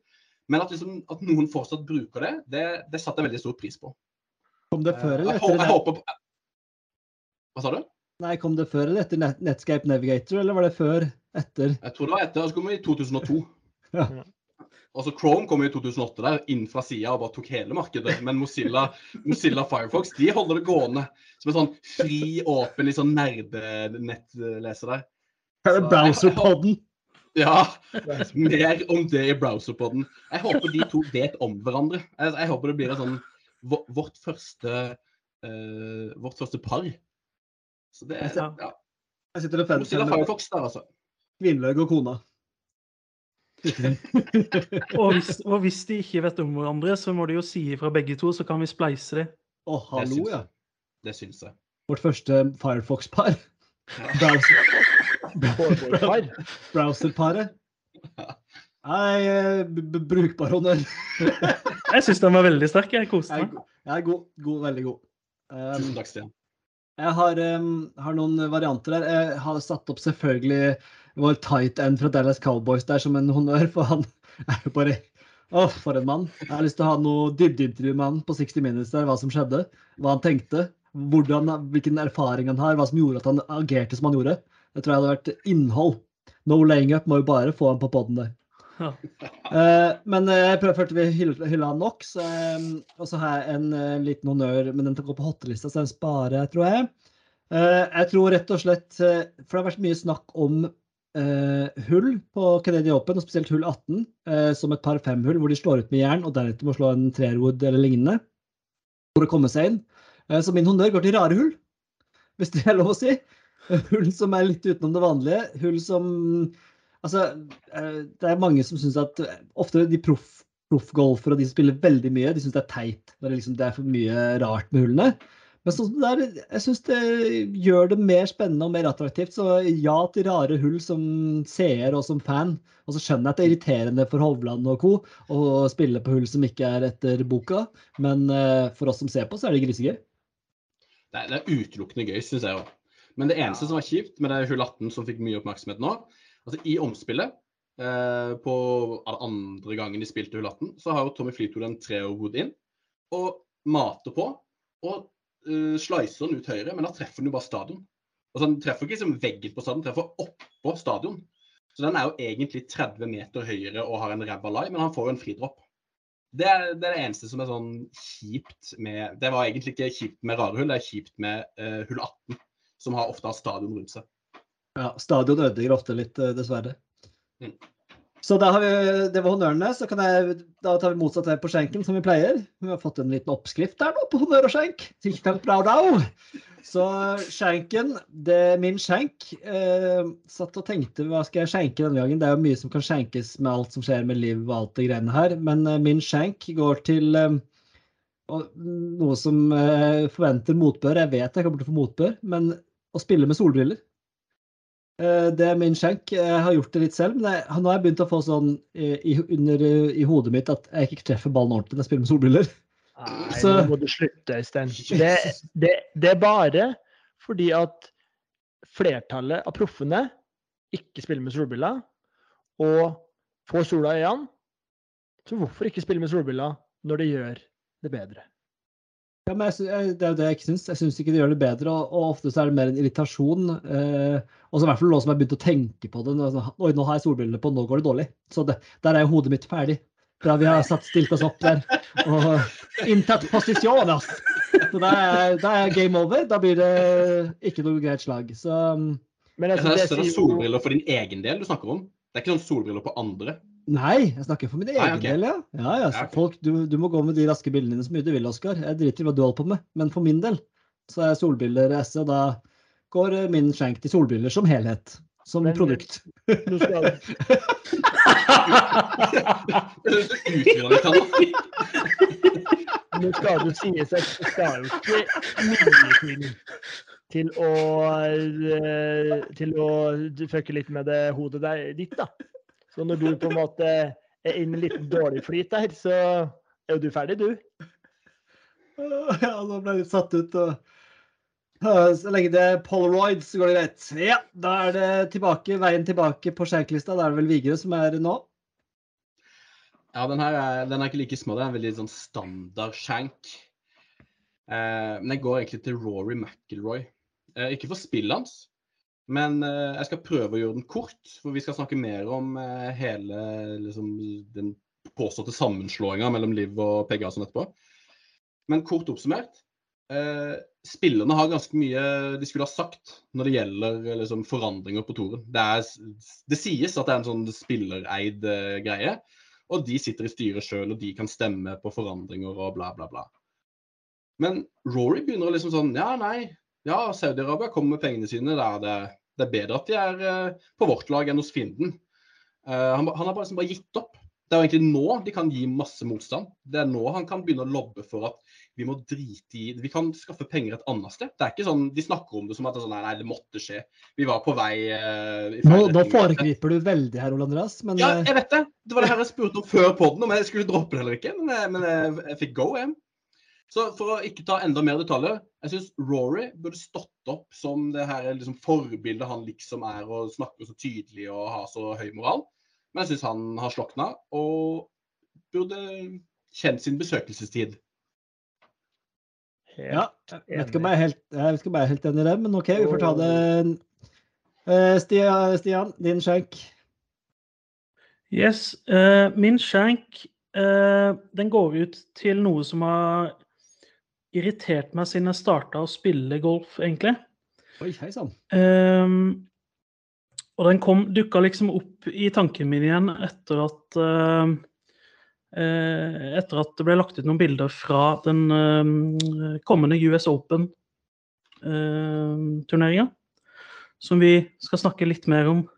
Men at, liksom, at noen fortsatt bruker det, det, det satte jeg veldig stor pris på. Kom det før eller eller jeg, jeg håper på Hva sa du? Nei, kom det før eller etter Netscape Navigator, eller var det før? Etter? Jeg tror det var etter. Og så kom vi i 2002. Ja. Og så Chrome kom i 2008 der, inn fra sida og bare tok hele markedet. Men Mozilla, Mozilla Firefox de holder det gående. Som en sånn fri, åpen, liksom nerdenettleser der. Her er browserpodden. Ja, mer om det i browserpodden. Jeg håper de to vet om hverandre. Jeg, jeg håper det blir sånn vårt første uh, vårt første par. Så det er ja. Jeg sitter og Mozilla Firefox der, altså. Kvinlaug og kona. Og hvis, og hvis de ikke vet om hverandre, så må de jo si ifra begge to, så kan vi spleise dem. Å, Det hallo, ja. Det syns jeg. Vårt første Firefox-par. Browser-paret. Browser-paret. Nei, eh, brukbar honnør. Jeg syns den var veldig sterk. Jeg koste meg. god, jeg er god, god veldig god. Um, Tusen takk, Stian. Jeg har, um, har noen varianter her. Jeg har satt opp selvfølgelig vår tight end fra Dallas Cowboys der som en honnør, for han er jo bare Å, for en mann. Jeg har lyst til å ha noe dybdeintervju med han på 60 Minutes der, hva som skjedde, hva han tenkte, hvordan, hvilken erfaring han har, hva som gjorde at han agerte som han gjorde. Det tror jeg hadde vært innhold. No laying up må jo bare få han på poden der. Ja. Eh, men eh, jeg prøver, følte vi hyll- hylla han nok, så, eh, og så har jeg en eh, liten honnør, men den går på hottelista, så den sparer jeg, tror jeg. Eh, jeg tror rett og slett eh, For det har vært mye snakk om eh, hull på Canadian Open, og spesielt hull 18, eh, som et par femhull hvor de slår ut med jern og deretter må slå en trerwood eller lignende for å komme seg inn. Eh, så min honnør går til rare hull, hvis det er lov å si. Hull som er litt utenom det vanlige. Hull som Altså, eh, det er mange som syns at eh, ofte de proff proffgolfere og de som spiller veldig mye, de syns det er teit. Det er, liksom, det er for mye rart med hullene. Men så, der, er, jeg syns det gjør det mer spennende og mer attraktivt. Så ja til rare hull som seer og som fan. Og så skjønner jeg at det er irriterende for Hovland og co. å spille på hull som ikke er etter boka, men eh, for oss som ser på, så er det grisegøy. Det det er utelukkende gøy, syns jeg òg. Men det eneste som var kjipt med det hull 18 som fikk mye oppmerksomhet nå, altså i omspillet eh, på andre gangen de spilte hull 18, så har jo Tommy Fleetwood en treårwood inn og mater på. Og uh, slicer den ut høyre, men da treffer den jo bare stadion. Altså Den treffer ikke liksom veggen på stadion, den treffer oppå stadion. Så den er jo egentlig 30 meter høyere og har en ræva lie, men han får jo en fridropp. Det er, det er det eneste som er sånn kjipt med Det var egentlig ikke kjipt med rare hull, det er kjipt med uh, hull 18, som har ofte har stadion rundt seg. Ja, stadion ødelegger ofte litt, eh, dessverre. Mm. Så da har vi, det var honnørene. Så kan jeg, da tar vi motsatt vei på skjenken, som vi pleier. Vi har fått en liten oppskrift her nå på honnør og skjenk. Så skjenken, det er min skjenk. Eh, satt og tenkte hva skal jeg skjenke denne gangen. Det er jo mye som kan skjenkes med alt som skjer med liv og alt det greiene her. Men eh, min skjenk går til eh, noe som eh, forventer motbør. Jeg vet jeg kommer til å få motbør, men å spille med solbriller. Eh, Det er min skjenk. Jeg har gjort det litt selv, men jeg, nå har jeg begynt å få sånn eh, i, under, eh, i hodet mitt at jeg ikke treffer ballen ordentlig når jeg spiller med solbriller. Nei, Så- nå må du slutte, Øystein. Det, det, det er bare fordi at flertallet av proffene ikke spiller med solbriller og får sola i øynene. Så hvorfor ikke spille med solbriller når det gjør det bedre? Ja, men jeg, jeg, det er jo det jeg ikke syns. Jeg syns ikke det gjør det bedre, og, og ofte så er det mer en irritasjon. Eh, og så i hvert fall nå som jeg har begynt å tenke på det. Nå, sånn, Oi, nå har jeg solbrillene på, nå går det dårlig. Så det, der er jo hodet mitt ferdig. Bra vi har satt, stilt oss opp der og inntatt posisjoner. Så da er, da er game over. Da blir det ikke noe greit slag. Så um, Men Jeg altså, det er solbriller for din egen del du snakker om. Det er ikke sånn solbriller på andre. Nei, jeg snakker for min egen Nei, okay. del, ja. Ja, ja, så Ja, ok. folk, du, du må gå med de raske bildene dine så mye du vil, Oskar. Jeg driter i hva du holder på med. Men for min del så er solbriller S, og da går eh, min skjenk til solbriller som helhet. Som Men- produkt. nå skal, Du til nå skal det sies at det skal jo ikke mye til til å eh, til å fucke litt med det hodet der, ditt, da. Så når du på en måte er inne i en liten dårlig flyt der, så er jo du ferdig, du. Ja, nå ble jeg litt satt ut. Og... Så lenge det er polaroid, så går det greit. Ja, da er det tilbake, veien tilbake på skjenklista. Da er det vel Vigre som er nå. Ja, den her er, den er ikke like små. Det er en veldig sånn standard skjenk. Eh, men jeg går egentlig til Rory McIlroy. Eh, ikke for spillet hans, men eh, jeg skal prøve å gjøre den kort. For vi skal snakke mer om eh, hele liksom, den påståtte sammenslåinga mellom Liv og PGA sånn etterpå. Men kort oppsummert. Eh, spillerne har ganske mye de skulle ha sagt når det gjelder eh, liksom, forandringer på toren. Det, er, det sies at det er en sånn spillereid eh, greie. Og de sitter i styret sjøl, og de kan stemme på forandringer og bla, bla, bla. Men Rory begynner liksom sånn Ja, nei. Ja, Saudi-Arabia kommer med pengene sine. Det er, det, det er bedre at de er eh, på vårt lag enn hos fienden. Eh, han, han har bare, liksom bare gitt opp. Det er jo egentlig nå de kan gi masse motstand. Det er nå han kan begynne å lobbe for at vi må drite i Vi kan skaffe penger et annet sted. Det er ikke sånn, De snakker om det som at det sånn, nei, nei, det måtte skje. Vi var på vei uh, Nå, nå foregriper du veldig her, Ole Andreas. Men Ja, jeg vet det. Det var det her jeg spurte om før podden, om jeg skulle droppe det eller ikke. Men men jeg, jeg fikk go, jeg. Så for å ikke ta enda mer detaljer, jeg syns Rory burde stått opp som det her liksom, forbildet han liksom er, og snakker så tydelig og har så høy moral. Men jeg syns han har slokna, og burde kjent sin besøkelsestid. ja, jeg vet ikke om jeg er helt, jeg ikke om jeg er helt enig i det, men OK, vi får ta det. Eh, Stian, Stian din skjenk. Yes. eh, min skjenk eh, den går ut til noe som har irritert meg siden jeg starta å spille golf, egentlig. Oi, hei sann. Um, og den kom, dukka liksom opp i tanken min igjen etter at uh, uh, Etter at det ble lagt ut noen bilder fra den uh, kommende US Open-turneringa. som vi skal snakke litt mer om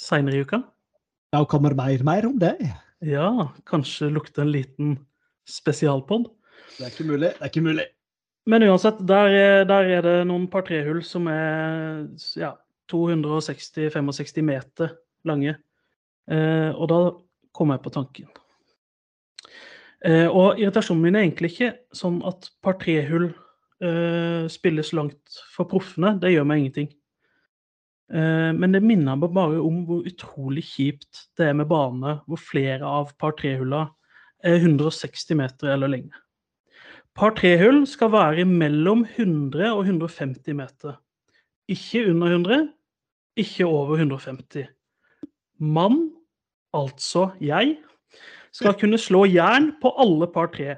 seinere i uka. Da kommer mer, mer om det. Ja, kanskje lukte en liten spesialpod. Det er ikke mulig. Det er ikke mulig. Men uansett, der, er- der er det noen par trehull som er ja, 260-65 meter lange. Eh, og da kom jeg på tanken. Eh, og irritasjonen min er egentlig ikke sånn at par trehull eh, spilles langt for proffene. Det gjør meg ingenting. Eh, men det minner meg bare om hvor utrolig kjipt det er med bane hvor flere av par trehulla er 160 meter eller lenger. Par trehull skal være mellom 100 og 150 meter. Ikke under 100, ikke over 150. Mann, altså jeg, skal kunne slå jern på alle par tre.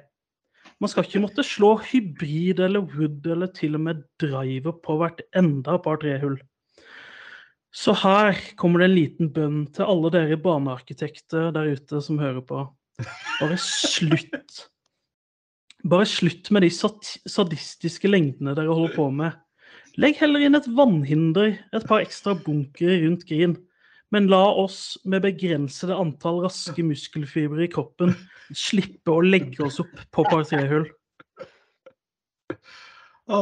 Man skal ikke måtte slå hybrid eller wood eller til og med driver på hvert enda par trehull. Så her kommer det en liten bønn til alle dere banearkitekter der ute som hører på. Bare slutt. Bare slutt med de sadistiske lengdene dere holder på med. Legg heller inn et vannhinder, et par ekstra bunkere rundt grin. Men la oss med begrensede antall raske muskelfibre i kroppen slippe å legge oss opp på par trehull. Å,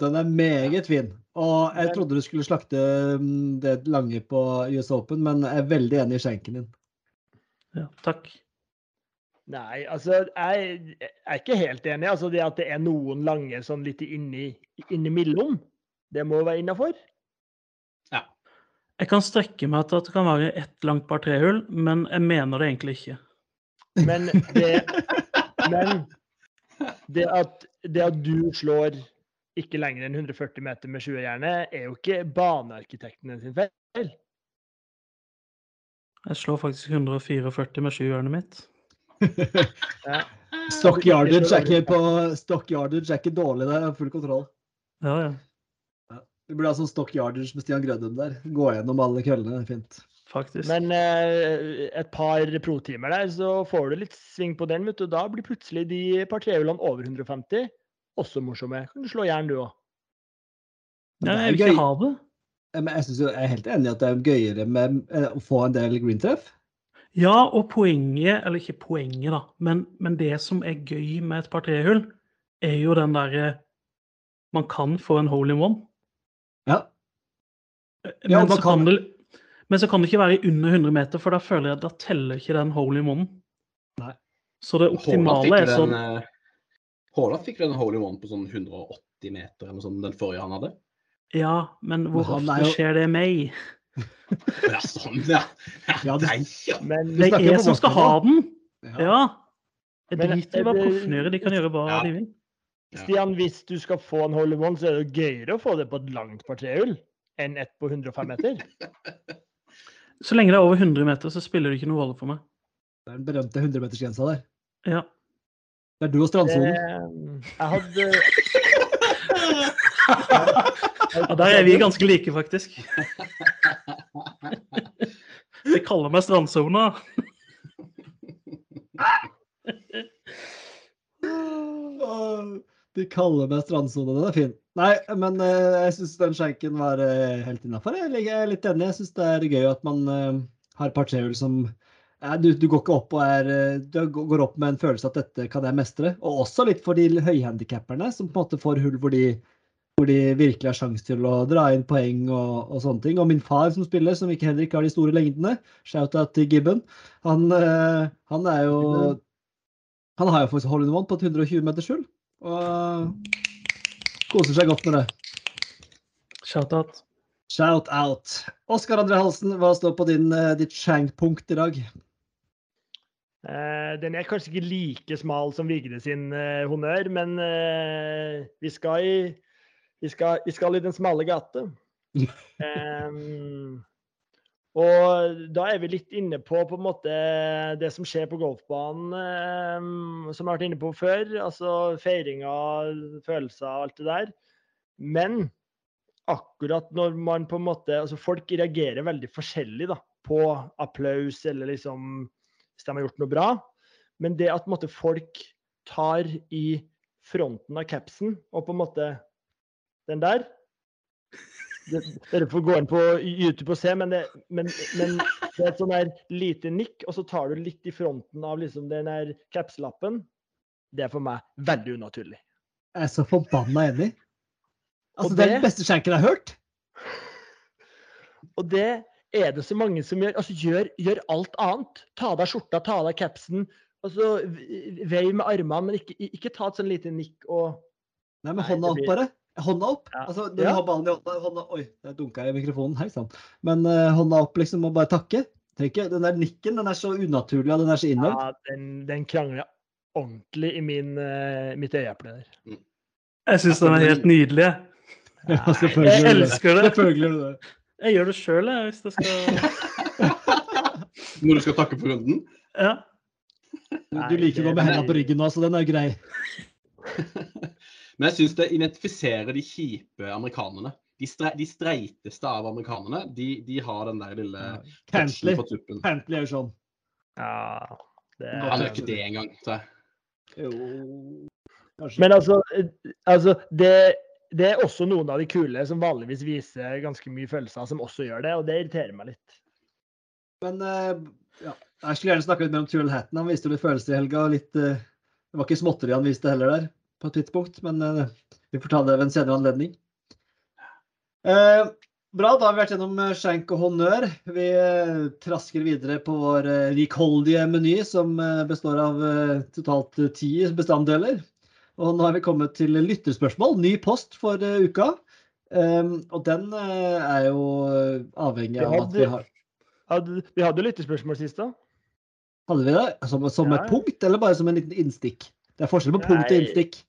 den er meget fin. Og jeg trodde du skulle slakte mm, det lange på US Open, men jeg er veldig enig i skjenken din. Ja, takk. Nei, altså jeg, jeg er ikke helt enig. Altså det at det er noen lange sånn litt inni, innimellom, det må være innafor. Jeg kan strekke meg til at det kan være ett langt par trehull, men jeg mener det egentlig ikke. Men det, men det, at, det at du slår ikke lenger enn 140 meter med 20 gjerne, er jo ikke banearkitektene sin feil. Jeg slår faktisk 144 med sjuhjørnet mitt. Ja. Stock yardage er ikke, på, stock yardage er ikke dårlig der, jeg har full kontroll. Ja, ja. Vi burde ha sånn stock yardage med Stian Grødum der. Gå gjennom alle køllene, fint. Faktisk. Men eh, et par pro-timer der, så får du litt sving på den. vet du. Da blir plutselig de par trehjulene over 150 også morsomme. Kan du slå jern, du òg. Er jeg vil ikke ha det. Men jeg, synes jo, jeg er helt enig i at det er gøyere med eh, å få en del greentreff. Ja, og poenget, eller ikke poenget, da, men, men det som er gøy med et par trehull, er jo den derre Man kan få en hole in one. Ja. Men, Ja, man så kan det, men så kan det ikke være under 100 meter, for da føler jeg at da teller ikke den hole in one. Nei. Så det optimale er sånn eh, Haaland fikk den en hole in one på sånn 180 meter, eller noe sånt, den forrige han hadde. Ja, men hvor Men ofte skjer det meg? Ja, sånn, ja. Ja, det- Nei, ja. Men Det er jeg som skal ha den! Ja. Jeg driter i hva eh, proffene gjør, de kan gjøre hva Ja. de vil. Stian, hvis du skal få en hole in one, så er det gøyere å få det på et langt par trehull enn et på 105 meter. Så lenge det er over 100 meter, så spiller det ikke noe rolle for meg. Det er den berømte 100-metersgrensa der. Ja. Det er du og Det, strandsonen. jeg hadde ja, der er vi ganske like, faktisk. De kaller meg strandsona. De kaller meg strandsona, den er fin. Nei, men eh, jeg syns den skjenken var eh, helt innafor. Jeg er litt enig. Jeg syns det er gøy at man eh, har et som du, du, går ikke opp og er Du går opp med en følelse at dette kan jeg mestre. Og også litt for de høyhandikapperne som på en måte får hull hvor de, hvor de virkelig har sjanse til å dra inn poeng og, og, sånne ting. Og min far som spiller, som ikke heller ikke har de store lengdene, shout-out til Gibben, han, eh, han, er jo Han har jo faktisk hold in one på et 120 meters hull. Og koser seg godt med det. Shout-out. Shout-out. Oskar André Halsen, hva står på din, eh, ditt skjenkpunkt i dag? Uh, den er kanskje ikke like smal som Vigde sin uh, honnør, men uh, vi, skal i, vi, skal, vi, skal i, den smale gate. um, og da er vi litt inne på, på måte, det som skjer på golfbanen, um, som jeg har vært inne på før. Altså feiringer, følelser alt det der. Men akkurat når man på en måte altså Folk reagerer veldig forskjellig da, på applaus eller liksom hvis de har gjort noe bra. Men det at måte, folk tar i fronten av capsen og på en måte Den der Dere får gå inn på YouTube og se, men det, men, men det er et sånn der lite nikk, og så tar du litt i fronten av liksom den der capslappen. Det er for meg veldig unaturlig. Jeg er så forbanna enig. Altså, det, det, er den beste skjenken jeg har hørt. Og det er det så mange som gjør. Altså, gjør, gjør alt annet. Ta av deg skjorta, ta av deg capsen. Altså, vei med armene, men ikke, ikke, ta et sånn lite nikk og Nei, med hånda opp, bare. Hånda opp. Ja. Altså, når ja. du har ballen i hånda, hånda Oi, der dunka jeg i mikrofonen. Hei sann. Men uh, hånda opp, liksom, og bare takke. Tenker, den der nikken den er så unaturlig og den er så innøvd. Ja, den, den krangler ordentlig i min, uh, mitt øyeeple der. Mm. Jeg syns den er helt nydelig. Ja, jeg elsker det. Selvfølgelig gjør du det. Jeg gjør det sjøl, jeg, hvis det skal Når du skal takke for runden? Ja. Du liker å gå med hendene på ryggen nå, så den er grei. Men jeg syns det identifiserer de kjipe amerikanerne. De, stre de streiteste av amerikanerne, de, de, har den der lille Pentley. på tuppen. er jo sånn. Ja, det er... Han gjør ikke det engang, tror jeg. Jo Men altså, eh, altså det det er også noen av de kule som vanligvis viser ganske mye følelser, som også gjør det, og det irriterer meg litt. Men uh, ja, jeg skulle gjerne snakke litt mer om Tuel Hatton. Han viste jo litt følelser i helga. litt, uh, Det var ikke småtteri han viste heller der, på et tidspunkt, men uh, vi får ta det ved en senere anledning. bra, da har vi vært gjennom skjenk og honnør. Vi trasker videre på vår rikholdige meny, som består av totalt ti bestanddeler. Og nå har vi kommet til lytterspørsmål. Ny post for uka. Um, og den er jo avhengig av at vi har hadde, Vi hadde lytterspørsmål sist, da. Hadde vi det? Som, som ja. et punkt, eller bare som en liten innstikk? Det er forskjell på punkt og innstikk.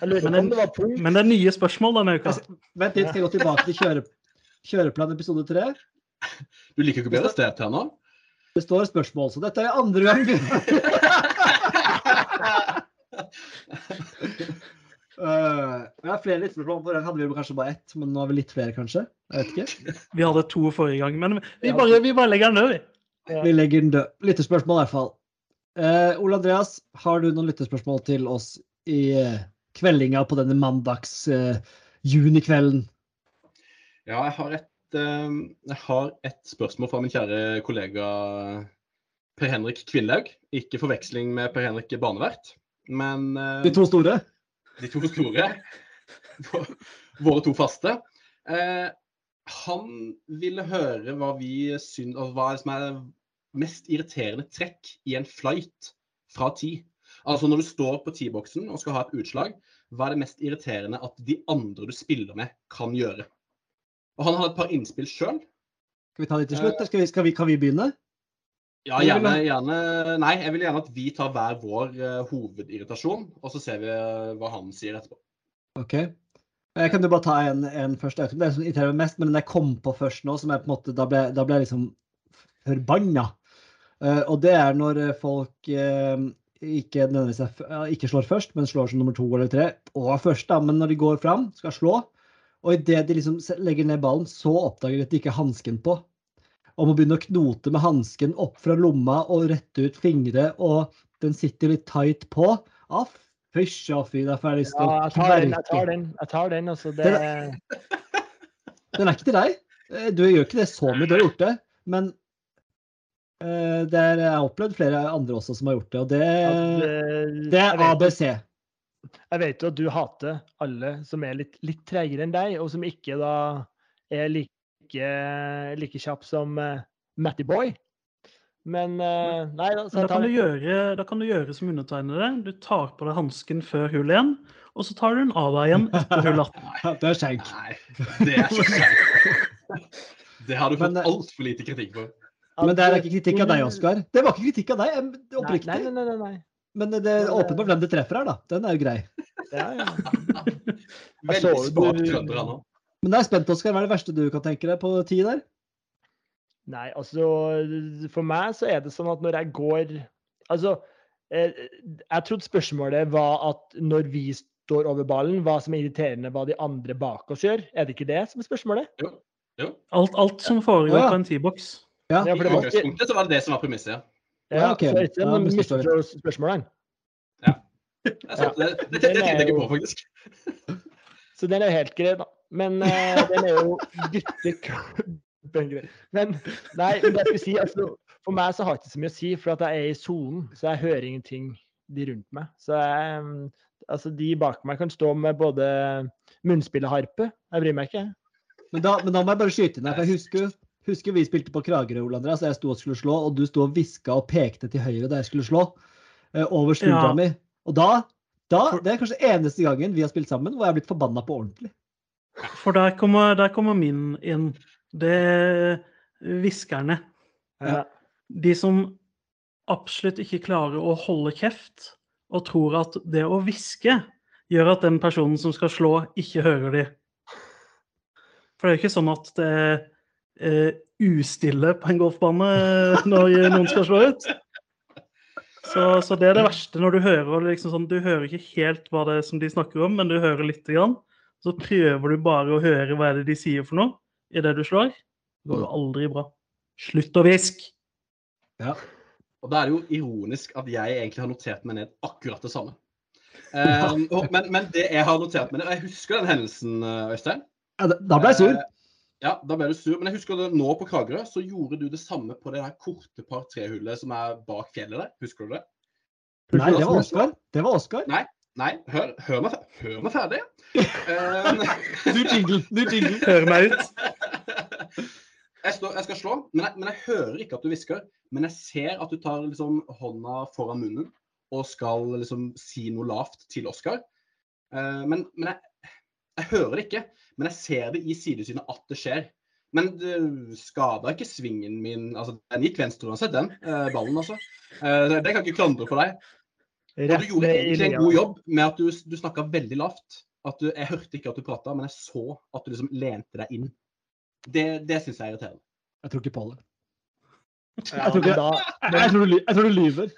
Men, punkt men, det er nye spørsmål denne uka. Vent litt, skal jeg gå tilbake til kjøre, kjøreplan episode tre? Du liker ikke bedre sted til nå? Det står spørsmål, så dette er andre gang. Uh, jeg har flere lyttespørsmål. Forrige hadde vi kanskje bare ett, men nå har vi litt flere, kanskje? Jeg vet ikke. Vi hadde to forrige gang, men vi bare, vi bare legger den død, vi. Ja. Vi legger den død. Lyttespørsmål i hvert fall. Uh, Ole Andreas, har du noen lyttespørsmål til oss i uh, kveldinga på denne mandags uh, junikvelden? Ja, jeg har, et, jeg har et spørsmål fra min kjære kollega Per Henrik Kvinnlaug. Ikke forveksling med Per Henrik Banevert. Men uh, De to store? De to store. Våre to faste. Uh, han ville høre hva vi syns Hva som er mest irriterende trekk i en flight fra ti. Altså når du står på T-boksen og skal ha et utslag, hva er det mest irriterende at de andre du spiller med, kan gjøre? Og Han hadde et par innspill sjøl. Skal vi ta det til slutt? Skal vi, skal vi, kan vi begynne? Ja, gjerne, gjerne, Nei, jeg vil gjerne at vi tar hver vår uh, hovedirritasjon, og så ser vi uh, hva han sier etterpå. OK. Jeg kan jo bare ta en, en først. Det er som irriterer meg mest, men den jeg kom på først nå, som jeg på en måte, da ble, da ble jeg liksom forbanna. Uh, og det er når folk ikke, ikke slår først, men slår som nummer to eller tre. Og først, da, men når de går fram, skal slå, og idet de liksom legger ned ballen, så oppdager de at de ikke har hansken på Og må begynne å knote med hansken opp fra lomma og rette ut fingre, og den sitter litt tight på. Ah, Fysj og fy, derfor har jeg lyst til ja, jeg tar den, jeg tar den. Jeg tar den altså, det... den, er, den er ikke til deg. Eh, du gjør ikke det så mye, du har gjort det. Men Det er, jeg har opplevd flere andre også som har gjort det, og det, ja, eh, det er ABC. Jeg vet jo at du hater alle som er litt, litt treigere enn deg, og som ikke da er like, like kjapp som uh, Matty Boy. Men uh, nei da, så da kan, du gjøre, da kan du gjøre som undertegnede. Du tar på deg hansken før hull 1, og så tar du den av deg igjen etter hull 18. Nei, Det er skjenk. Nei, det er ikke skjenk. Det har du fått eh, altfor lite kritikk for. Men det er ikke kritikk av deg, Oskar. Det var ikke kritikk av deg, oppriktig. Nei, nei, nei. nei, nei. Men det er åpenbart hvem det treffer her, da. Den er jo grei. Ja, ja. Veldig du- trønder han òg. Men jeg er spent, Oskar. Hva er det verste du kan tenke deg på ti der? Nei, altså For meg så er det sånn at når jeg går Altså, eh, jeg trodde spørsmålet var at når vi står over ballen, hva som er irriterende hva de andre bak oss gjør. Er det ikke det som er spørsmålet? Jo. jo. Alt, alt som foregår ja. på en T-box. Ja, Ja, I for det var ikke- utgangspunktet så var det det som var premisset. ja. Ja, ok. så ikke Ja, noe misforstår jeg. misforstå spørsmålet. Det, sant. det, det, det, det tenkte jeg ikke på, faktisk. Så den er jo helt grei, da. Men uh, den er jo gutteklubben. Men nei, men det jeg skulle si, altså, for meg så har det ikke så mye å si, for at jeg er i sonen. Så jeg hører ingenting de rundt meg. Så jeg, mm, altså, de bak meg kan stå med både munnspill og harpe. Jeg bryr meg ikke. Men da, men da må jeg bare skyte inn her. for Jeg husker, husker vi spilte på Kragerø, Ole Andreas. Jeg sto og skulle slå, og du sto og hviska og pekte til høyre da jeg skulle slå. eh, over skuldra Ja. mi. Og da, da Det er kanskje eneste gangen vi har spilt sammen hvor jeg har blitt forbanna på ordentlig. For der kommer, der kommer min inn. Det er hviskerne. Ja. De som absolutt ikke klarer å holde kjeft, og tror at det å hviske gjør at den personen som skal slå, ikke hører de. For det er jo ikke sånn at det eh, ustille på en golfbane når noen skal slå ut. Så, så det er det verste når du hører liksom sånn, Du hører ikke helt hva det er som de snakker om, men du hører lite grann. Så prøver du bare å høre hva er det de sier for noe idet du slår. Det går jo aldri bra. Slutt å hviske! Og da er det jo ironisk at jeg egentlig har notert meg ned akkurat det samme. Um, og, men, men det jeg har notert meg ned, og jeg husker den hendelsen, eh, Øystein. Ja, da- da ble jeg sur. Ja, da ble du sur. Men jeg husker det nå på Kragerø, så gjorde du det samme på det der korte par tre-hullet som er bak fjellet der. Husker du det? Nei, det var Oskar. Det var Oskar. Nei, hør, hør, meg, hør meg ferdig. Eh, Du jingle. Du jingle. Hører meg ut. jeg, står, jeg skal slå, men jeg, men jeg hører ikke at du hvisker. Men jeg ser at du tar liksom hånda foran munnen og skal liksom si noe lavt til Oskar. Uh, men men jeg, jeg hører det ikke. Men jeg ser det i sidesynet at det skjer. Men det skada ikke svingen min. altså Den gikk venstre uansett, den eh, ballen, altså. Eh, det kan jeg ikke klandre for deg. Og du gjorde egentlig en god jobb med at du, du snakka veldig lavt. At du, jeg hørte ikke at du prata, men jeg så at du liksom lente deg inn. Det, det syns jeg er irriterende. Jeg tror ikke på det. Jeg tror, ikke, da, jeg, tror du, jeg tror du lyver.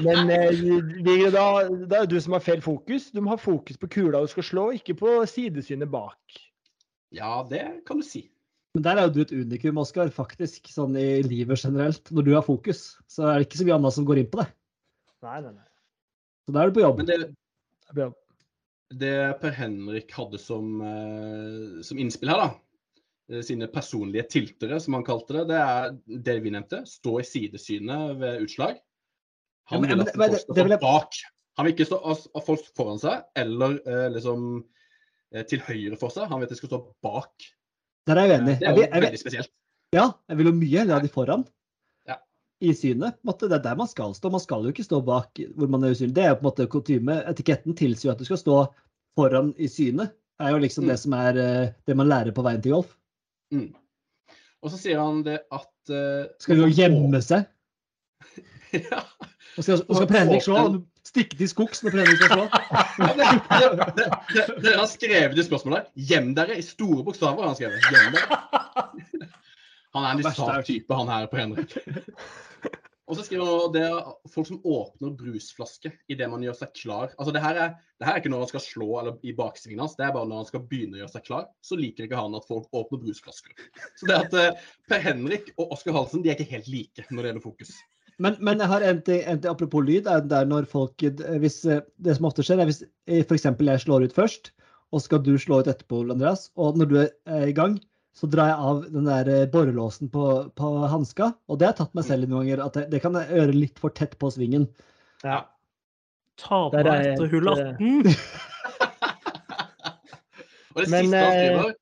Men eh, Vigre, da, da er det du som har feil fokus. Du må ha fokus på kula du skal slå, ikke på sidesynet bak. Ja, det kan du si. Men der er jo du et unikum, Oskar, faktisk. Sånn i livet generelt. Når du har fokus, så er det ikke så mye annet som går inn på det. Nei, nei, nei. Så da er du på jobb. Men det, det Per Henrik hadde som, eh, som innspill her, da, eh, sine personlige tiltere, som han kalte det, det er det vi nevnte. Stå i sidesynet ved utslag. Han vil at folk skal stå bak. Han vil ikke stå av folk foran seg, eller eh, liksom eh, til høyre for seg. Han vil at de skal stå bak. Der er jeg uenig. Det er jo veldig spesielt. ja, jeg vil jo mye heller ha de foran. Ja. I synet. måte, Det er der man skal stå. Man skal jo ikke stå bak hvor man er usynlig. Det er jo på en måte kutyme. Etiketten tilsier jo at du skal stå foran i synet. Det er jo liksom Mm. det som er eh, det man lærer på veien til golf. Mm. Og så sier han det at uh, Skal jo gjemme seg? Ja. Og skal, og skal Per Henrik slå? Stikke til skogs når Per Henrik skal slå? Dere har skrevet i spørsmålet 'Gjem dere' i store bokstaver. Han skrevet. Gjem dere. Han er en litt sart type, han her på Henrik. Og så skriver han det er folk som åpner brusflaske idet man gjør seg klar. Altså det her, er, det her er ikke når han skal slå eller i baksvingen hans, det er bare når han skal begynne å gjøre seg klar. Så liker ikke han at folk åpner brusflasker. Så det at eh, Per Henrik og Oskar Halsen de er ikke helt like når det gjelder fokus. Men, men jeg har en ting, en ting apropos lyd. er det når folk, eh, hvis, eh, Det som ofte skjer, er hvis f.eks. jeg slår ut først, og skal du slå ut etterpå, Andreas. Og når du er i gang, så drar jeg av den der eh, borrelåsen på, på hanska. Og det har jeg tatt meg selv i noen ganger, at det, det kan jeg gjøre litt for tett på svingen. Ja. Ta på deg etter et, hull eh, 18. Og det Men, siste han eh, skriver,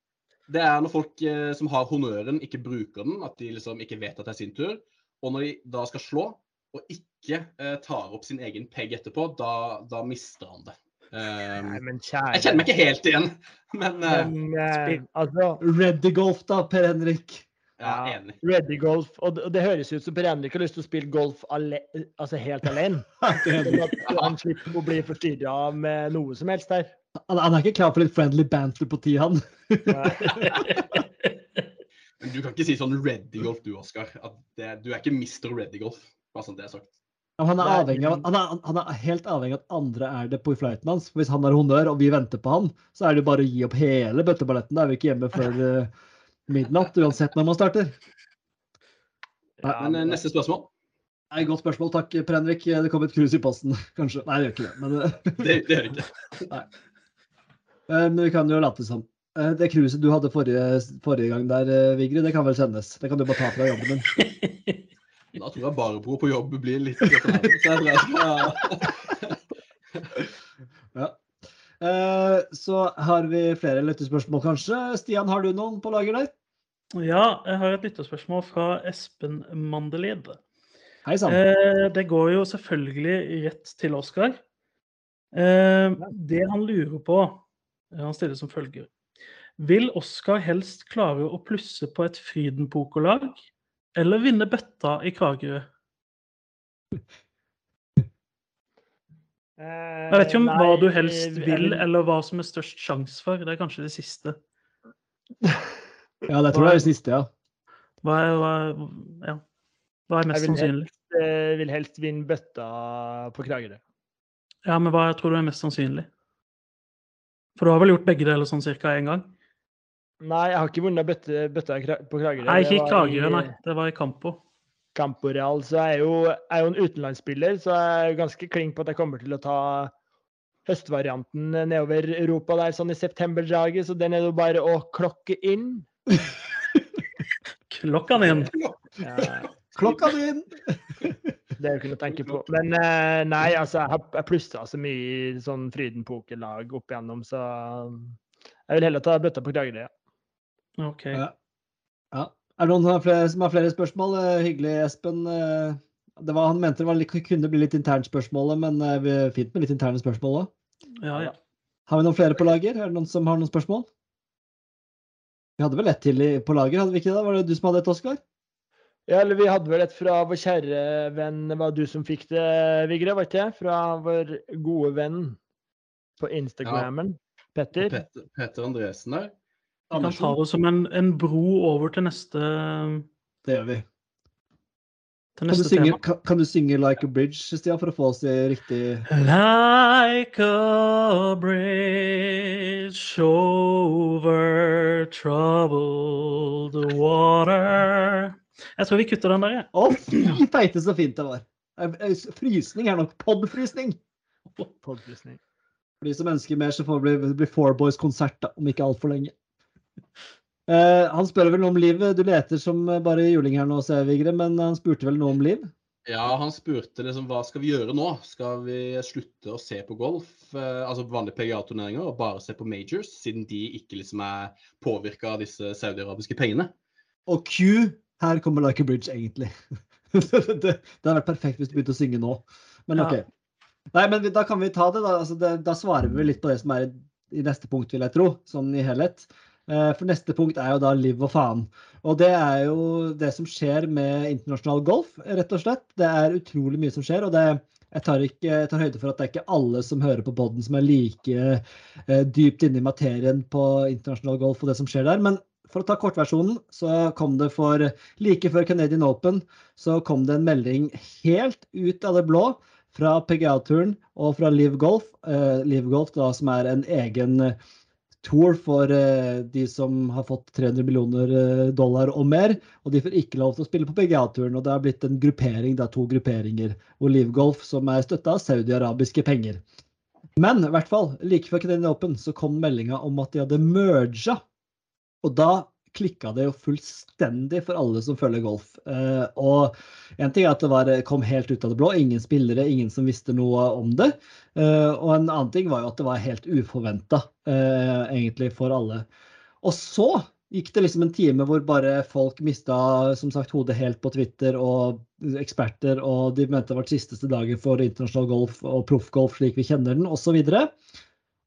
det er når folk eh, som har honnøren, ikke bruker den. At de liksom ikke vet at det er sin tur. Og når de da skal slå, og ikke eh, tar opp sin egen peg etterpå, da, da mister han det. Um, Nei, men kjære jeg kjenner meg ikke helt igjen, men eh, Men, eh, altså, Ready golf, da, Per Henrik. er enig. Ready golf. Og det, og det høres ut som Per Henrik har lyst til å spille golf ale altså helt alene. Sånn at han slipper å bli forstyrra med noe som helst her. Han, han er ikke klar for litt friendly banter på ti, han. Men du kan ikke si sånn ready golf du, Oskar. Du er ikke Mr. Ready golf. Bare sånn det er sagt. Ja, Han er, av, han, er, han er helt avhengig av at andre er det på flighten hans. For Hvis han har honnør og vi venter på han, så er det jo bare å gi opp hele bøtteballetten. Da er vi ikke hjemme før uh, midnatt, uansett når man starter. Ja, Men eh, neste spørsmål. Nei, Godt spørsmål, takk, Prenvik. Henrik. Det kom et cruise i posten, kanskje. Nei, det gjør ikke det. Men, eh, Det, det gjør ikke. Nei. men vi kan jo late som. Eh, Det cruiset du hadde forrige, forrige gang der, eh, Vigrid, det kan vel sendes. Det kan du bare ta fra jobben din. Da tror jeg Barbro på jobb blir litt Ja. Eh, Så har vi flere lyttespørsmål, kanskje. Stian, har du noen på lager der? Ja, jeg har et lyttespørsmål fra Espen Mandelid. Hei sann. Eh, det går jo selvfølgelig rett til Oskar. Eh, det han lurer på, eh, han stiller som følger. Vil Oskar helst klare å plusse på et Fryden-pokerlag, eller vinne bøtta i Kragerø? Jeg vet ikke om hva du helst vil, eller hva som er størst sjanse for. Det er kanskje det siste. Ja, det tror jeg er det siste, ja. Hva er, hva, ja. hva er mest Jeg vil sannsynlig? helst, jeg vil helst vinne bøtta på Kragerø. Ja, men hva tror du er mest sannsynlig? For du har vel gjort begge deler sånn cirka én gang? Nei, jeg har ikke vunnet bøtte, bøtta på Kragerø. Nei, ikke i Kragerø, nei. Det var i Campo. Campo Real, så jeg er jo, jeg er jo en utenlandsspiller, så jeg er ganske klink på at jeg kommer til å ta høstvarianten nedover Europa der sånn i septemberdraget, så den er det jo bare å klokke inn. Klokka inn. Ja, Klokka din! det er jo ikke noe å tenke på. Men eh, nei, altså, jeg har jeg plussa så mye i sånn Fryden pokerlag opp igjennom, så jeg vil heller ta bøtta på Kragerø. Ja. OK. Ja. ja. Er det noen som har flere, som har flere spørsmål? Eh, Hyggelig, Espen. Eh, Det var, han mente det var litt, kunne bli litt internspørsmålet, men eh, vi er fint med litt interne spørsmål òg. Ja, ja. Har vi noen flere på lager? Er det noen som har noen spørsmål? Vi hadde vel ett til på lager, hadde vi ikke det? Var det du som hadde et, Oskar? Ja, eller vi hadde vel et fra vår kjære venn, det var du som fikk det, Vigre, var ikke det? Fra vår gode venn på Instagrammen, Petter. Petter. Petter Andresen der. Vi kan ta det som en, en bro over til neste, Det gjør vi. Kan du, synge, kan, kan du synge 'Like a Bridge', Stian, for å få oss i riktig Like a bridge over troubled water Jeg tror vi kutter den der, jeg. Å, fy feite så fint det var! Frysning er nok podfrysning. Podfrysning. For de som ønsker mer, så får det bli, bli Four Boys-konsert om ikke altfor lenge. Eh, han spør vel noe om livet. Du leter som bare juling her nå, ser Vigre, men han spurte vel noe om liv? Ja, han spurte liksom hva skal vi gjøre nå? Skal vi slutte å se på golf, eh, altså vanlige PGA-turneringer, og bare se på majors, siden de ikke liksom er påvirka av disse saudiarabiske pengene? Og Q, her kommer Like a Bridge, egentlig. det, det hadde vært perfekt hvis du begynte å synge nå. Men Ja. OK. Nei, men da kan vi ta det, da. Altså, det, da svarer vi litt på det som er i, i neste punkt, vil jeg tro. Sånn i helhet. Eh, For neste punkt er jo da liv og faen. Og det er jo det som skjer med internasjonal golf, rett og slett. Det er utrolig mye som skjer. og det jeg tar, ikke, jeg tar høyde for at det er ikke alle som hører på podden som er like eh, dypt inne i materien på internasjonal golf og det som skjer der. Men for å ta kortversjonen, så kom det for like før Canadian Open så kom det en melding helt ut av det blå fra PGA-turen og fra Live Golf. Eh, Live Golf da, som er en egen eh, tour for eh, de som har fått 300 millioner eh, dollar og mer. Og de får ikke lov til å spille på PGA-turen. Og det har blitt en gruppering, det er to grupperinger. Og Livgolf, som er støtta av saudi-arabiske penger. Men i hvert fall, like før Canadian Open så kom meldinga om at de hadde merga. Og da klikka det jo fullstendig for alle som følger golf. Eh, og en ting er at det var, kom helt ut av det blå. Ingen spillere, ingen som visste noe om det. Eh, og en annen ting var jo at det var helt uforventa, eh, egentlig, for alle. Og så gikk det liksom en time hvor bare folk mista som sagt, hodet helt på Twitter, og eksperter, og de mente det var siste dagen for internasjonal golf og proffgolf slik vi kjenner den, osv. Og så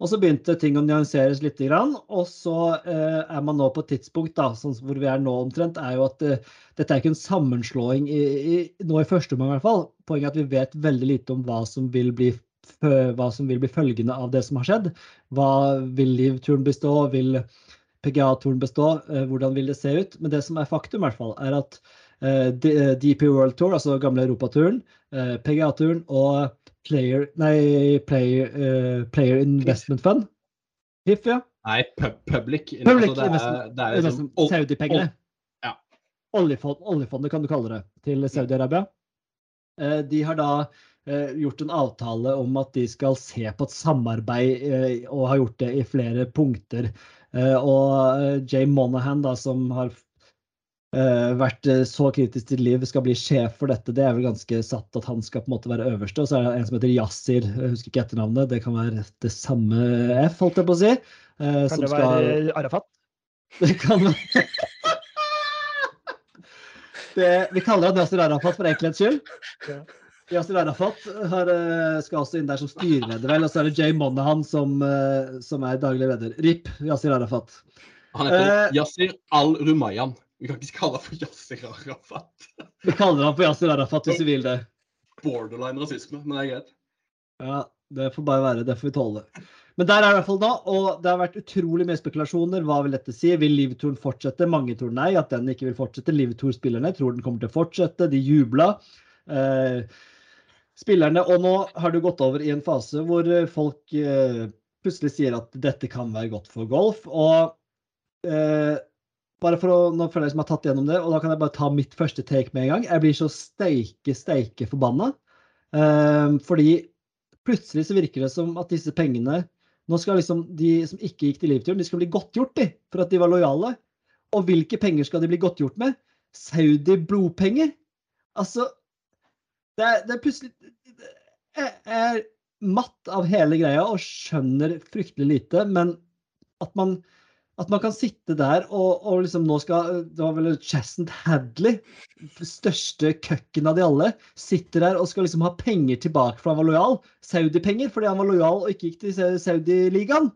begynte ting å nyanseres litt. Og så eh, er man nå på et tidspunkt da, sånn hvor vi er nå omtrent, er jo at eh, dette er ikke en sammenslåing i, i, nå i første omgang i hvert fall. Poenget er at vi vet veldig lite om hva som vil bli hva som vil bli følgende av det som har skjedd. Hva vil livturen bestå? Vil PGA-turen bestå? Eh, hvordan vil det se ut? Men det som er faktum, i hvert fall, er at DP World Tour, altså gamle europaturen, PGA-turen og Player, nei, player, uh, player Investment Fund. PIF, ja. Nei, pub, Public. Public altså, det er, det er liksom, Saudi-pengene. Ja. Oljefond, oljefondet, kan du kalle det, til Saudi-Arabia. Uh, de har da uh, gjort en avtale om at de skal se på et samarbeid, og har gjort det i flere punkter. og Jay Monahan, da, som har vært eh, så kritisk til liv, skal bli sjef for dette. Det er vel ganske satt at han skal på en måte være øverste. Og så er det en som heter Yasir, jeg husker ikke etternavnet. Det kan være det samme F, holdt jeg på å si. Uh, kan det være. Arafat? Det kan være det, Vi kaller han Yasir Arafat for enkelhets skyld. Ja. Yasir Arafat har, skal også inn der som styreleder, vel. Og så er det Jay Monahan som, som er daglig leder. RIP Yasir Arafat. Han heter uh, Yasir Al-Rumayyan. Vi kan ikke kalle ham for Yasir Arafat. Vi kaller ham for Yasir Arafat hvis vi vil det. Borderline rasisme, men det er greit. Ja, det får bare være. Det får vi tåle. Men der er det i hvert fall da, og det har vært utrolig mye spekulasjoner. Hva vil dette si? Vil Livetoren fortsette? Mange tror nei, at den ikke vil fortsette. Livetor-spillerne tror den kommer til å fortsette. De jubla. Eh, spillerne, Og nå har det gått over i en fase hvor folk eh, plutselig sier at dette kan være godt for golf. Og eh, bare for å, Nå føler jeg som jeg har tatt gjennom det, og da kan jeg bare ta mitt første take med en gang. Jeg blir så steike, steike forbanna. Um, fordi plutselig så virker det som at disse pengene Nå skal liksom de som ikke gikk til livturen, de skal bli godtgjort de, for at de var lojale. Og hvilke penger skal de bli godtgjort med? Saudi-blodpenger? Altså det er, det er plutselig Jeg er matt av hele greia og skjønner fryktelig lite, men at man at man kan sitte der og, og liksom nå skal Det var vel Chesson Hadley, største køkken av de alle, sitter der og skal liksom ha penger tilbake for han var lojal. Saudi-penger fordi han var lojal og ikke gikk til Saudi-ligaen.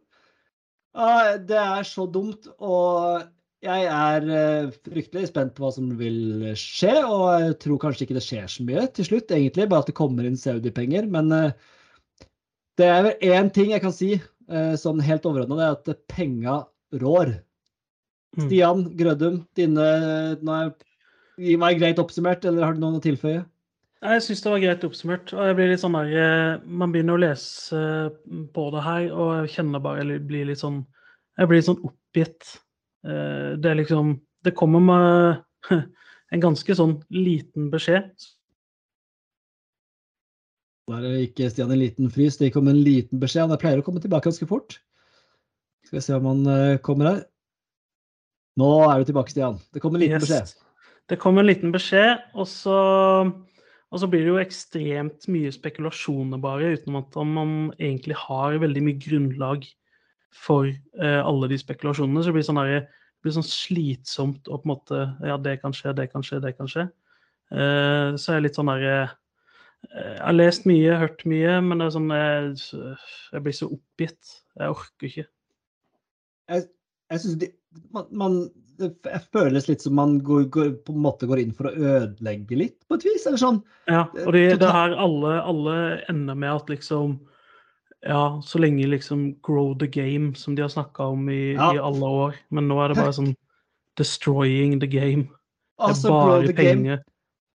Det er så dumt. Og jeg er eh, fryktelig spent på hva som vil skje. Og jeg tror kanskje ikke det skjer så mye til slutt, egentlig. Bare at det kommer inn Saudi-penger. Men eh, det er vel én ting jeg kan si eh, sånn helt overordna, det er at penga rår. Mm. Stian Grødum, dine Gi meg greit oppsummert, eller har du noe å tilføye? Jeg syns det var greit oppsummert. og jeg blir litt sånn der, eh, Man begynner å lese eh, på det her, og jeg kjenner bare jeg blir litt sånn Jeg blir litt sånn oppgitt. Eh, det er liksom Det kommer med en ganske sånn liten beskjed. Da er det ikke Stian en liten frys. Det kom en liten beskjed. Han pleier å komme tilbake ganske fort. Skal vi se om han eh, kommer her. Nå er du tilbake, Stian. Det kom en liten yes. beskjed. Det kom en liten beskjed, og så, og så, blir det jo ekstremt mye spekulasjoner bare, uten at man egentlig har veldig mye grunnlag for eh, alle de spekulasjonene. Så det blir sånn, der, det blir sånn slitsomt å på en måte Ja, det kan skje, det kan skje, det kan skje. Eh, så er jeg litt sånn derre Jeg har lest mye, hørt mye, men det er sånn, jeg, jeg blir så oppgitt. Jeg orker ikke jeg, jeg synes det, man, man, jeg føles litt som man går, går, på en måte går inn for å ødelegge litt, på et vis. eller sånn. Ja, og det, det her alle, alle ender med at liksom Ja, så lenge liksom grow the game, som de har snakka om i, ja. i, alle år. Men nå er det bare sånn destroying the game. Det er altså, bare penger.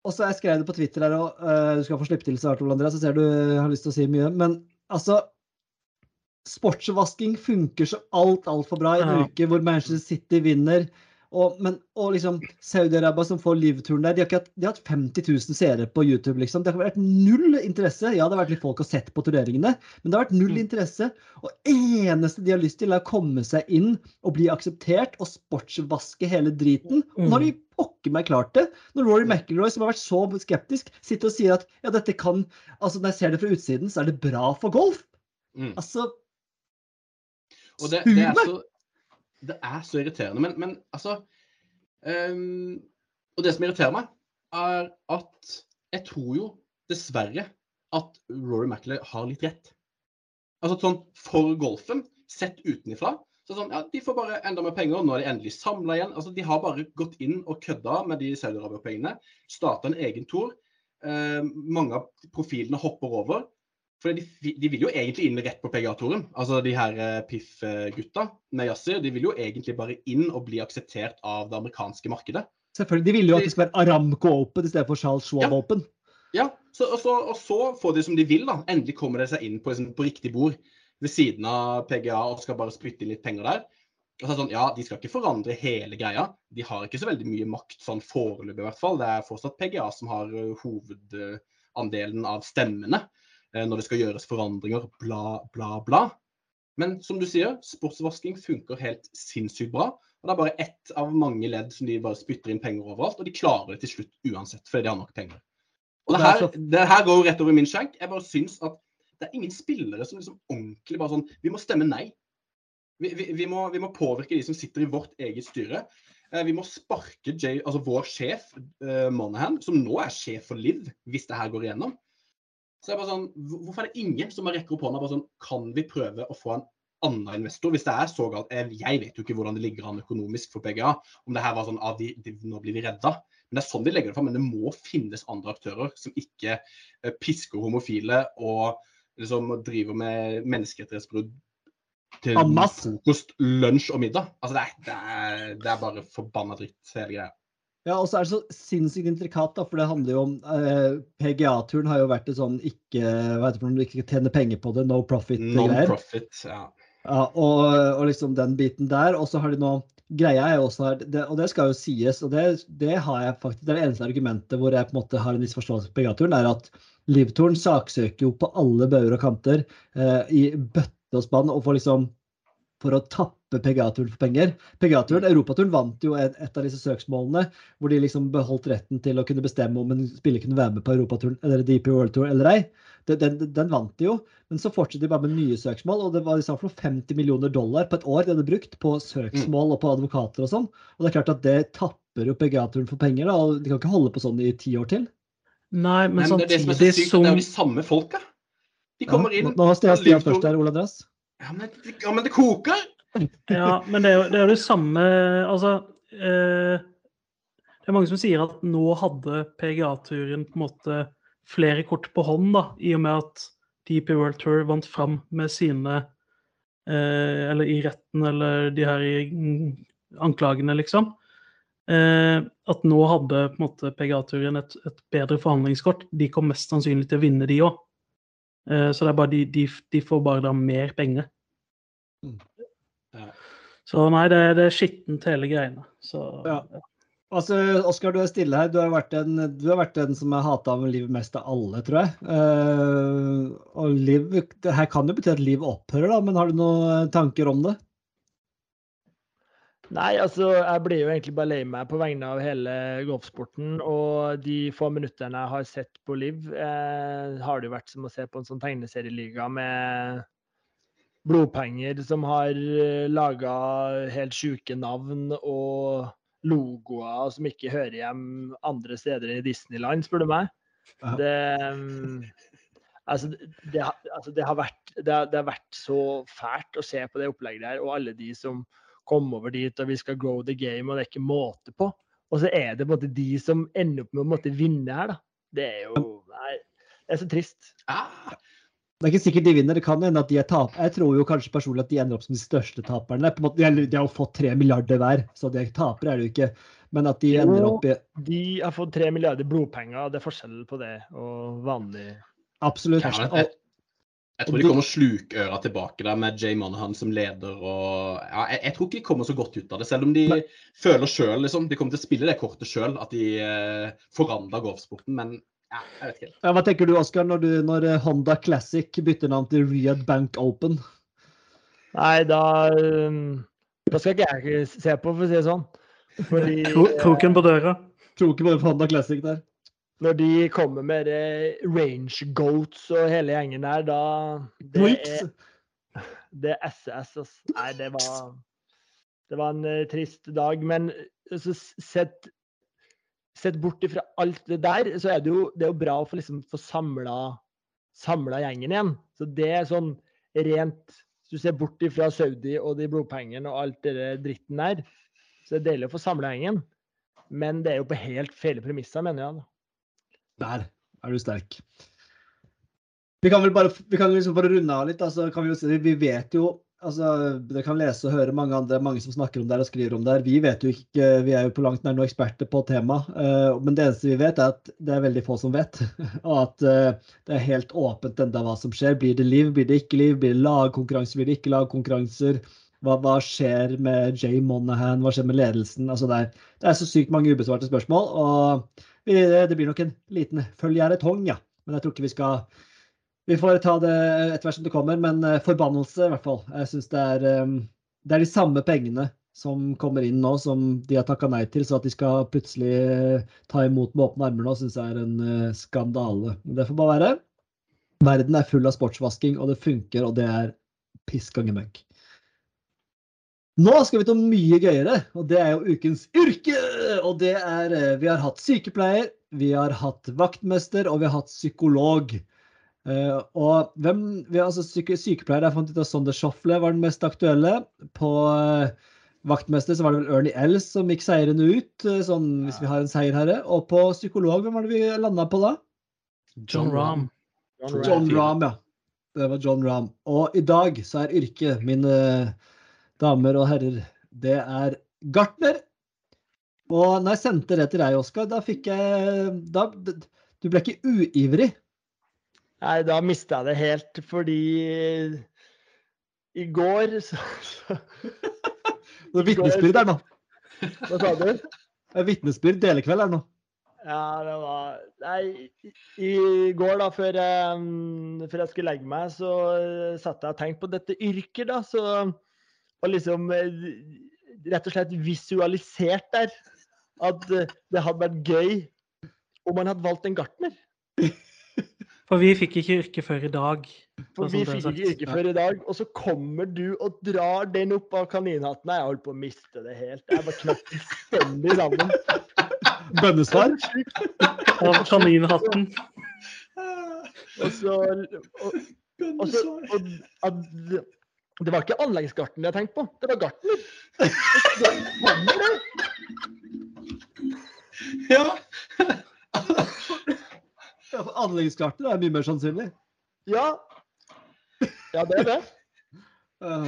Og så jeg skrev det på Twitter her, og uh, du skal få slippe til snart, Andreas, så ser du har lyst til å si mye. Men altså sportsvasking funker så alt altfor bra i en ja. uke hvor Manchester City vinner. Og, men, og liksom Saudi-Arabia som får livturen der, de har, hatt, de har hatt 50 000 seere på YouTube. liksom. Det har vært null interesse. Ja, det har vært litt folk å sett på turneringene, men det har vært null Mm. interesse. Og eneste de har lyst til, er å komme seg inn og bli akseptert og sportsvaske hele driten. Og nå har de pokker meg klart det. Når Rory McIlroy, som har vært så skeptisk, sitter og sier at ja, dette kan Altså, når jeg ser det fra utsiden, så er det bra for golf. Mm. Altså Og det, det, er så, det er så irriterende. Men, men altså um, Og det som irriterer meg, er at jeg tror jo dessverre at Rory McIlroy har litt rett. Altså sånn for golfen, sett utenifra. Så sånn, ja, De får bare enda mer penger, nå er de endelig samla igjen. Altså, De har bare gått inn og kødda med de Saudi-Arabia-pengene. Starta en egen tour. Eh, mange av profilene hopper over. For de, de vil jo egentlig inn rett på PGA-toren. Altså de her eh, Piff-gutta med Yasir. De vil jo egentlig bare inn og bli akseptert av det amerikanske markedet. Selvfølgelig, De ville jo at det skulle være Aramco Open i stedet for Charles Schwab Ja. Open. Ja, så, og, så, og så får de som de vil, da. Endelig kommer de seg inn på, liksom, på riktig bord ved siden av PGA og skal bare spytte inn litt penger der. Og så er det sånn, ja, De skal ikke forandre hele greia. De har ikke så veldig mye makt sånn foreløpig, i hvert fall. Det er fortsatt PGA som har eh, hovedandelen av stemmene når det skal gjøres forandringer, bla, bla, bla. Men som du sier, sportsvasking funker helt sinnssykt bra. Og Det er bare ett av mange ledd som de bare spytter inn penger overalt, og de klarer det til slutt uansett, fordi de har nok penger. Og det er her, det her går jo rett over min skjenk. Jeg bare syns at det er ingen spillere som liksom ordentlig bare sånn Vi må stemme nei. Vi, vi, vi, må, vi må påvirke de som sitter i vårt eget styre. Eh, Vi må sparke Jay, altså vår sjef, eh, Monahan, som nå er sjef for Liv, hvis det her går igjennom. Så jeg bare sånn, Hvorfor er det ingen som rekker opp hånda bare sånn Kan vi prøve å få en annen investor? Hvis det er så galt Jeg, vet jo ikke hvordan det ligger an økonomisk for PGA. Om det her var sånn ah, de, de, Nå blir vi redda. Men det er sånn de legger det fram. Men det må finnes andre aktører som ikke eh, pisker homofile og liksom driver med menneskerettighetsbrudd til frokost, lunsj og middag. Altså det er, det er, det er bare forbanna dritt, hele greia. Ja, og så er det så sinnssykt intrikat, da, for det handler jo om eh, PGA-turen har jo vært et sånn ikke hva heter det, for noe, ikke tjene penger på det, no profit-greier. Non-profit. ja. Ja, og, og liksom den biten der. Og så har de nå Greia er jo også her, det, og det skal jo sies, og det, det har jeg faktisk, det er det eneste argumentet hvor jeg på en måte har en viss forståelse for PGA-turen, er at Livturen saksøker jo på alle bauger og kanter eh, i bøtte og spann og får liksom for å tappe PGA-turen for penger. PGA-turen, Europaturen vant jo et, et av disse søksmålene hvor de liksom beholdt retten til å kunne bestemme om en spiller kunne være med på Europaturen eller DP World Tour eller ei. Den, den, den vant de jo, men så fortsatte de bare med nye søksmål. Og det var liksom for 50 millioner dollar på et år de hadde brukt på søksmål og på advokater og sånn. Og det er klart at det tapper jo PGA-turen for penger, da. Og de kan ikke holde på sånn i ti år til. Nei, men Men, det, er det som er så sykt, som det er jo de samme folka. De kommer ja, inn Nå har Stian først der, Ole Andreas. ja men, ja, men det koker! Ja, men det er jo det, er det samme Altså eh, Det er mange som sier at nå hadde PGA-turen på en måte flere kort på hånd, da, i og med at DP World Tour vant fram med sine eh, Eller i retten, eller de her i, mm, anklagene, liksom. Eh, at nå hadde på en måte PGA-turen et, et bedre forhandlingskort. De kom mest sannsynlig til å vinne, de òg. Eh, så det er bare de, de, de får bare da mer penger. Ja. Så nei, det, det er skittent hele greiene. Så Ja. Altså, Oskar, du er stille her. Du har vært den, du har vært den som er hata av Liv mest av alle, tror jeg. Uh, og Liv, det her kan jo bety at Liv opphører, da, men har du noen tanker om det? Nei, altså, jeg blir jo egentlig bare lei meg på vegne av hele golfsporten. Og de få minuttene jeg har sett på Liv, eh, har det jo vært som å se på en sånn tegneserieliga med blodpenger som har laga helt sjuke navn og logoer som ikke hører hjem andre steder i Disneyland, spør du meg. Det, mm, altså, det, altså, det, har vært, det, har, det har vært så fælt å se på det opplegget der, og alle de som kom over dit, og vi skal grow the game, og det er ikke måte på. Og så er det på en måte de som ender opp med å måtte vinne her, da. Det er jo Nei, det er så trist. Ah, Det er ikke sikkert de vinner, det kan hende at de er tap. Jeg tror jo kanskje personlig at de ender opp som de største taperne. På måte, de, har, jo fått tre milliarder hver, så de tapere er det jo ikke. Men at de ender opp i De har fått tre milliarder blodpenger, det er forskjell på det og vanlig Absolutt. ja, jeg, Jeg tror de kommer slukøra tilbake der med Jay Monahan som leder. og ja, jeg, jeg tror ikke de kommer så godt ut av det, selv om de Nei. føler sjøl liksom, De kommer til å spille det kortet sjøl, at de eh, forandrer golfsporten. Men ja, jeg vet ikke. Ja, hva tenker du, Oskar, når, når eh, Honda Classic bytter navn til Riyadh Bank Open? Nei, da um, Da skal ikke jeg se på, for å si det sånn. Fordi Kro kroken på døra. Kroken på Honda Classic der. når de kommer med det range goats og hele gjengen der, da Det er, det er SS, altså. Nei, det var Det var en eh, trist dag. Men eh, så sett Sett bort ifra alt det der, så er det jo, det er jo bra å få, liksom, få samla, gjengen igjen. Så det er sånn rent Hvis du ser bort ifra Saudi og de blodpengene og alt det dritten der, så er det deilig å få samla gjengen. Men det er jo på helt feil premisser, mener jeg. Der er du sterk. Vi kan vel bare, vi kan liksom bare runde av litt. Altså, vi, jo vi vet jo altså, Dere kan lese og høre mange andre, mange som snakker om det her og skriver om det her. Vi vet jo ikke, vi er jo på langt nær noen eksperter på temaet. eh, men det eneste vi vet, er at det er veldig få som vet. Og at eh, det er helt åpent enda hva som skjer. Blir det liv, blir det ikke liv? Blir det lagkonkurranser, blir det ikke lagkonkurranser? Hva, hva skjer med Jay Monahan? Hva skjer med ledelsen? Altså, det, er, det er så sykt mange ubesvarte spørsmål. og det blir nok en liten følgetong, ja. Men jeg tror ikke vi skal Vi får ta det etter hvert som det kommer, men eh, forbannelse, i hvert fall. Jeg syns det eh, Det er de samme pengene som kommer inn nå, som de har takka nei til. Så at de skal plutselig eh, ta imot med åpne armer nå, syns jeg er en skandale. Men det får bare være. Verden er full av sportsvasking, og det funker, og det er piss møkk. Nå skal vi til noe mye gøyere, og det er jo ukens yrke! Og det er Vi har hatt sykepleier, vi har hatt vaktmester, og vi har hatt psykolog. Eh, og hvem vi har altså syke, Sykepleier jeg fant ut at Sonder Schoffle var den mest aktuelle. På uh, vaktmester så var det vel Ernie Els som gikk seirende ut, uh, sånn hvis vi har en seierherre. Og på psykolog, hvem var det vi landa på da? John Rahm. John John Rahm, ja. Det var John Rahm. Og i dag så er yrket, mine damer og herrer, det er gartner. Og når jeg sendte det til deg, Oskar, da fikk jeg da, Du ble ikke uivrig. Nei, da mista jeg det helt, fordi i går så, så Det er vitnesbyrd her nå. Hva sa du? Det er Vitnesbyrd delekveld her nå. Ja, det var Nei, i, går, da, før jeg, mm, før jeg skulle legge meg, så eh, satt jeg og tenkte på dette yrket, da. Så Og liksom eh, rett og slett visualisert der at eh, det hadde vært gøy om man hadde valgt en gartner. For vi fikk ikke yrke før i dag. For Sånn vi det er fikk ikke yrke før i dag, og så kommer du og drar den opp av kaninhatten. Nei, Jeg holdt på å miste det helt. Jeg bare knapt fullstendig sammen. Bønnesvar. Av kaninhatten. Og så og, og så, og, at, Det var ikke anleggsgartner jeg tenkte på, det var gartner. Så kommer det. Ja. Ja, for Anleggsgartner er mye mer sannsynlig. Ja. Ja, det er det. Uh,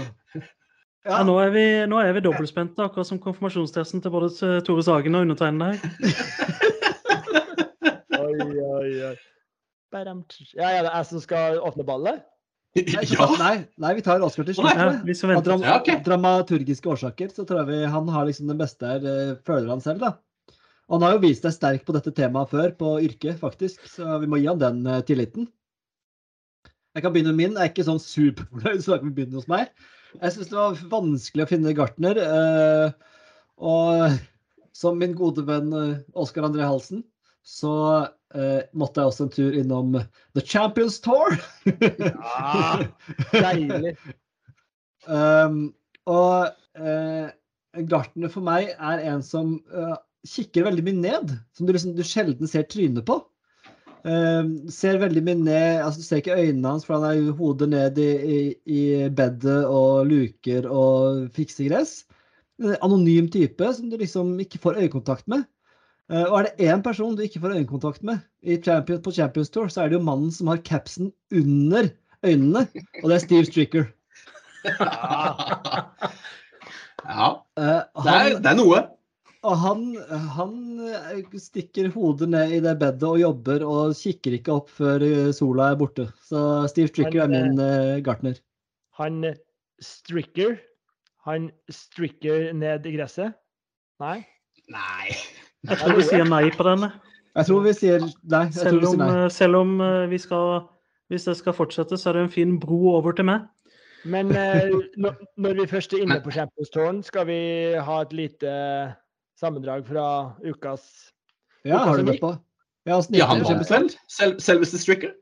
Ja, nå er vi, nå er vi dobbeltspente, akkurat som konfirmasjonstesten til både Tore Sagen og undertegnede her. Oi, oi, oi. Ja, ja, det er jeg som skal åpne ballet? Nei, Ja. nei, nei, vi tar Oskar til slutt. Av dramaturgiske årsaker så tror jeg vi, han har liksom den beste her, eh, føler han selv. da. Han har jo vist seg sterk på dette temaet før, på yrket, faktisk. Så vi må gi han den eh, tilliten. Jeg kan begynne med min. Jeg er ikke sånn superfornøyd, så da kan vi begynne hos meg. Jeg syns det var vanskelig å finne gartner. eh, og som min gode venn eh, Oskar André Halsen, så Uh, måtte jeg også en tur innom The Champions Tour. Ja, deilig. Um, og uh, gartner for meg er en som eh, kikker veldig mye ned. Som du, liksom, du sjelden ser trynet på. Uh, ser veldig mye ned altså Du ser ikke øynene hans, for han er hodet ned i, i, i bedet og luker og fikser gress. En anonym type som du liksom ikke får øyekontakt med. Uh, og er det én person du ikke får øyekontakt med i Champions, på Champions Tour, så er det jo mannen som har capsen under øynene, og det er Steve Stricker. ja. Eh, Det er, det er noe. Og han, han eh, stikker hodet ned i det bedet og jobber og kikker ikke opp før eh, sola er borte. Så Steve Stricker er min uh, gartner. Han stricker. Han stricker ned i gresset. Nei? Nei. Jeg tror vi sier nei på denne. Jeg tror vi sier nei. Selv om, eh, selv om vi skal Hvis det skal fortsette, så er det en fin bro over til meg. Men når, når vi først er inne på Champions Tårn, skal vi ha et lite sammendrag fra ukas Ja, har du vært på? Ja, åssen Ja, han var selv. Selv, selveste Stricker?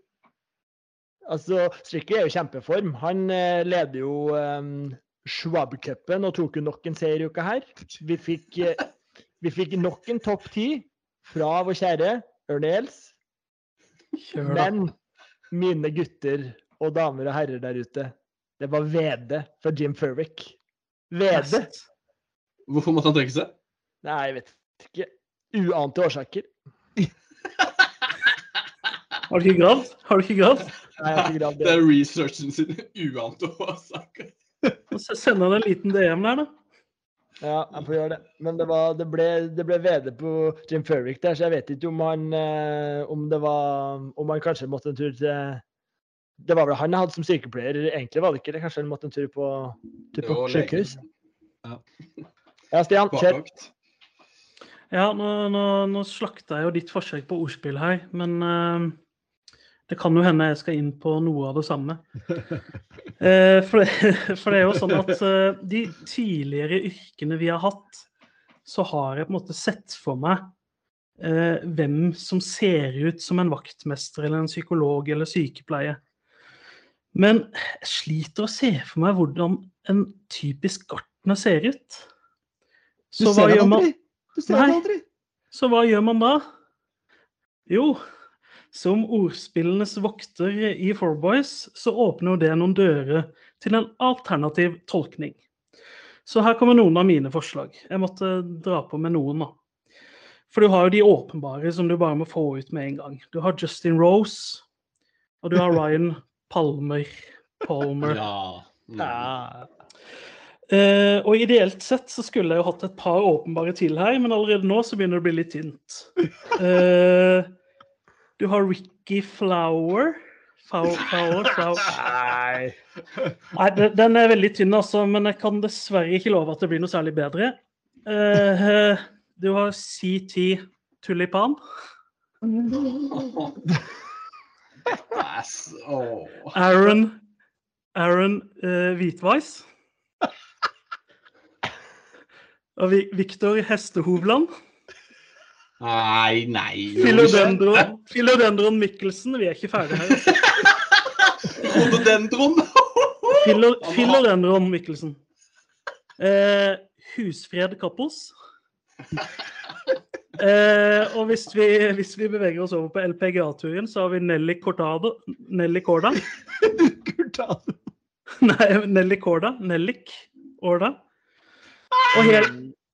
Altså, Stricker er jo kjempeform. Han eh, leder jo um, Schwab-cupen og tok jo nok en seier i uka her. Vi fikk, eh, vi fikk nok en topp ti fra vår kjære Ørne Els. Men mine gutter og damer og herrer der ute, det var VD for Jim Furwick. VD? Hvorfor måtte han trekke seg? Nei, jeg vet ikke. Uante årsaker. Har du ikke gravd? Har du ikke gravd? Nei, jeg har ikke gravd Det det. er researchen sin uante årsaker. Send han en liten DM der, da. Ja, jeg får gjøre det. Men det, var, det, ble, det ble VD på Jim Furwick der, så jeg vet ikke om han eh, om det var Om han kanskje måtte en tur til Det var vel han jeg hadde som sykepleier, egentlig var det ikke det? Kanskje han måtte en tur på, tur på sykehus? Ja. Ja, Stian, kjør. Ja, nå, nå, nå slakta jeg jo ditt forsøk på ordspill her, men uh, det kan jo hende jeg skal inn på noe av det samme. uh, for, for det er jo sånn at uh, de tidligere yrkene vi har hatt, så har jeg på en måte sett for meg hvem som ser ut som en vaktmester eller en psykolog eller sykepleier. Men jeg sliter å se for meg hvordan en typisk gartner ser ut. Du ser hva gjør man? aldri! Du ser Nei. Nei. aldri! Så hva gjør man da? Jo, som ordspillenes vokter i Four Boys, så åpner jo det noen dører til en alternativ tolkning. Så her kommer noen av mine forslag. Jeg måtte dra på med noen, da. For du har jo de åpenbare som du bare må få ut med en gang. Du har Justin Rose, og du har Ryan Palmer. Palmer. Ja. Mm. Ja. Eh, og ideelt sett så skulle jeg jo hatt et par åpenbare til her, men allerede nå så begynner det å bli litt tynt. Eh, du har Ricky Flower. Flower, Flower, Flower. Nei. Den er veldig tynn, altså, men jeg kan dessverre ikke love at det blir noe særlig bedre. Eh, du har CT Tulipan. Aaron Aaron eh, Hvitveis. Og Viktor Victor Hestehovland. Nei, nei. Philodendron, Philodendron Mikkelsen. Vi er ikke ferdige her. Rododendron? Philo, Philodendron Mikkelsen. Eh, Husfred Kappos. Eh, og hvis vi, hvis vi beveger oss over på LPGA-turen, så har vi Nelly Cortado Nelly Corda. Nei, Nelly Corda. Nellik Orda. Og helt,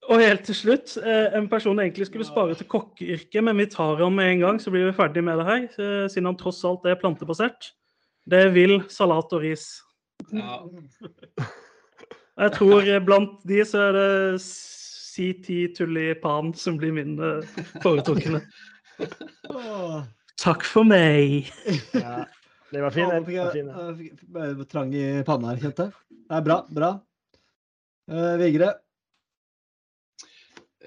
og helt til slutt, eh, en person egentlig skulle spare til kokkeyrket, men vi tar ham med en gang, så blir vi ferdig med det her, siden han tross alt er plantebasert. Det vil salat og ris. Ja. Jeg tror eh, blant de så er det CT Tulipan som blir min eh, foretrukne. Takk for meg. Ja. Det var fint. Jeg trang i panna her, kjente jeg. Det er bra. Bra. Uh, Vigre.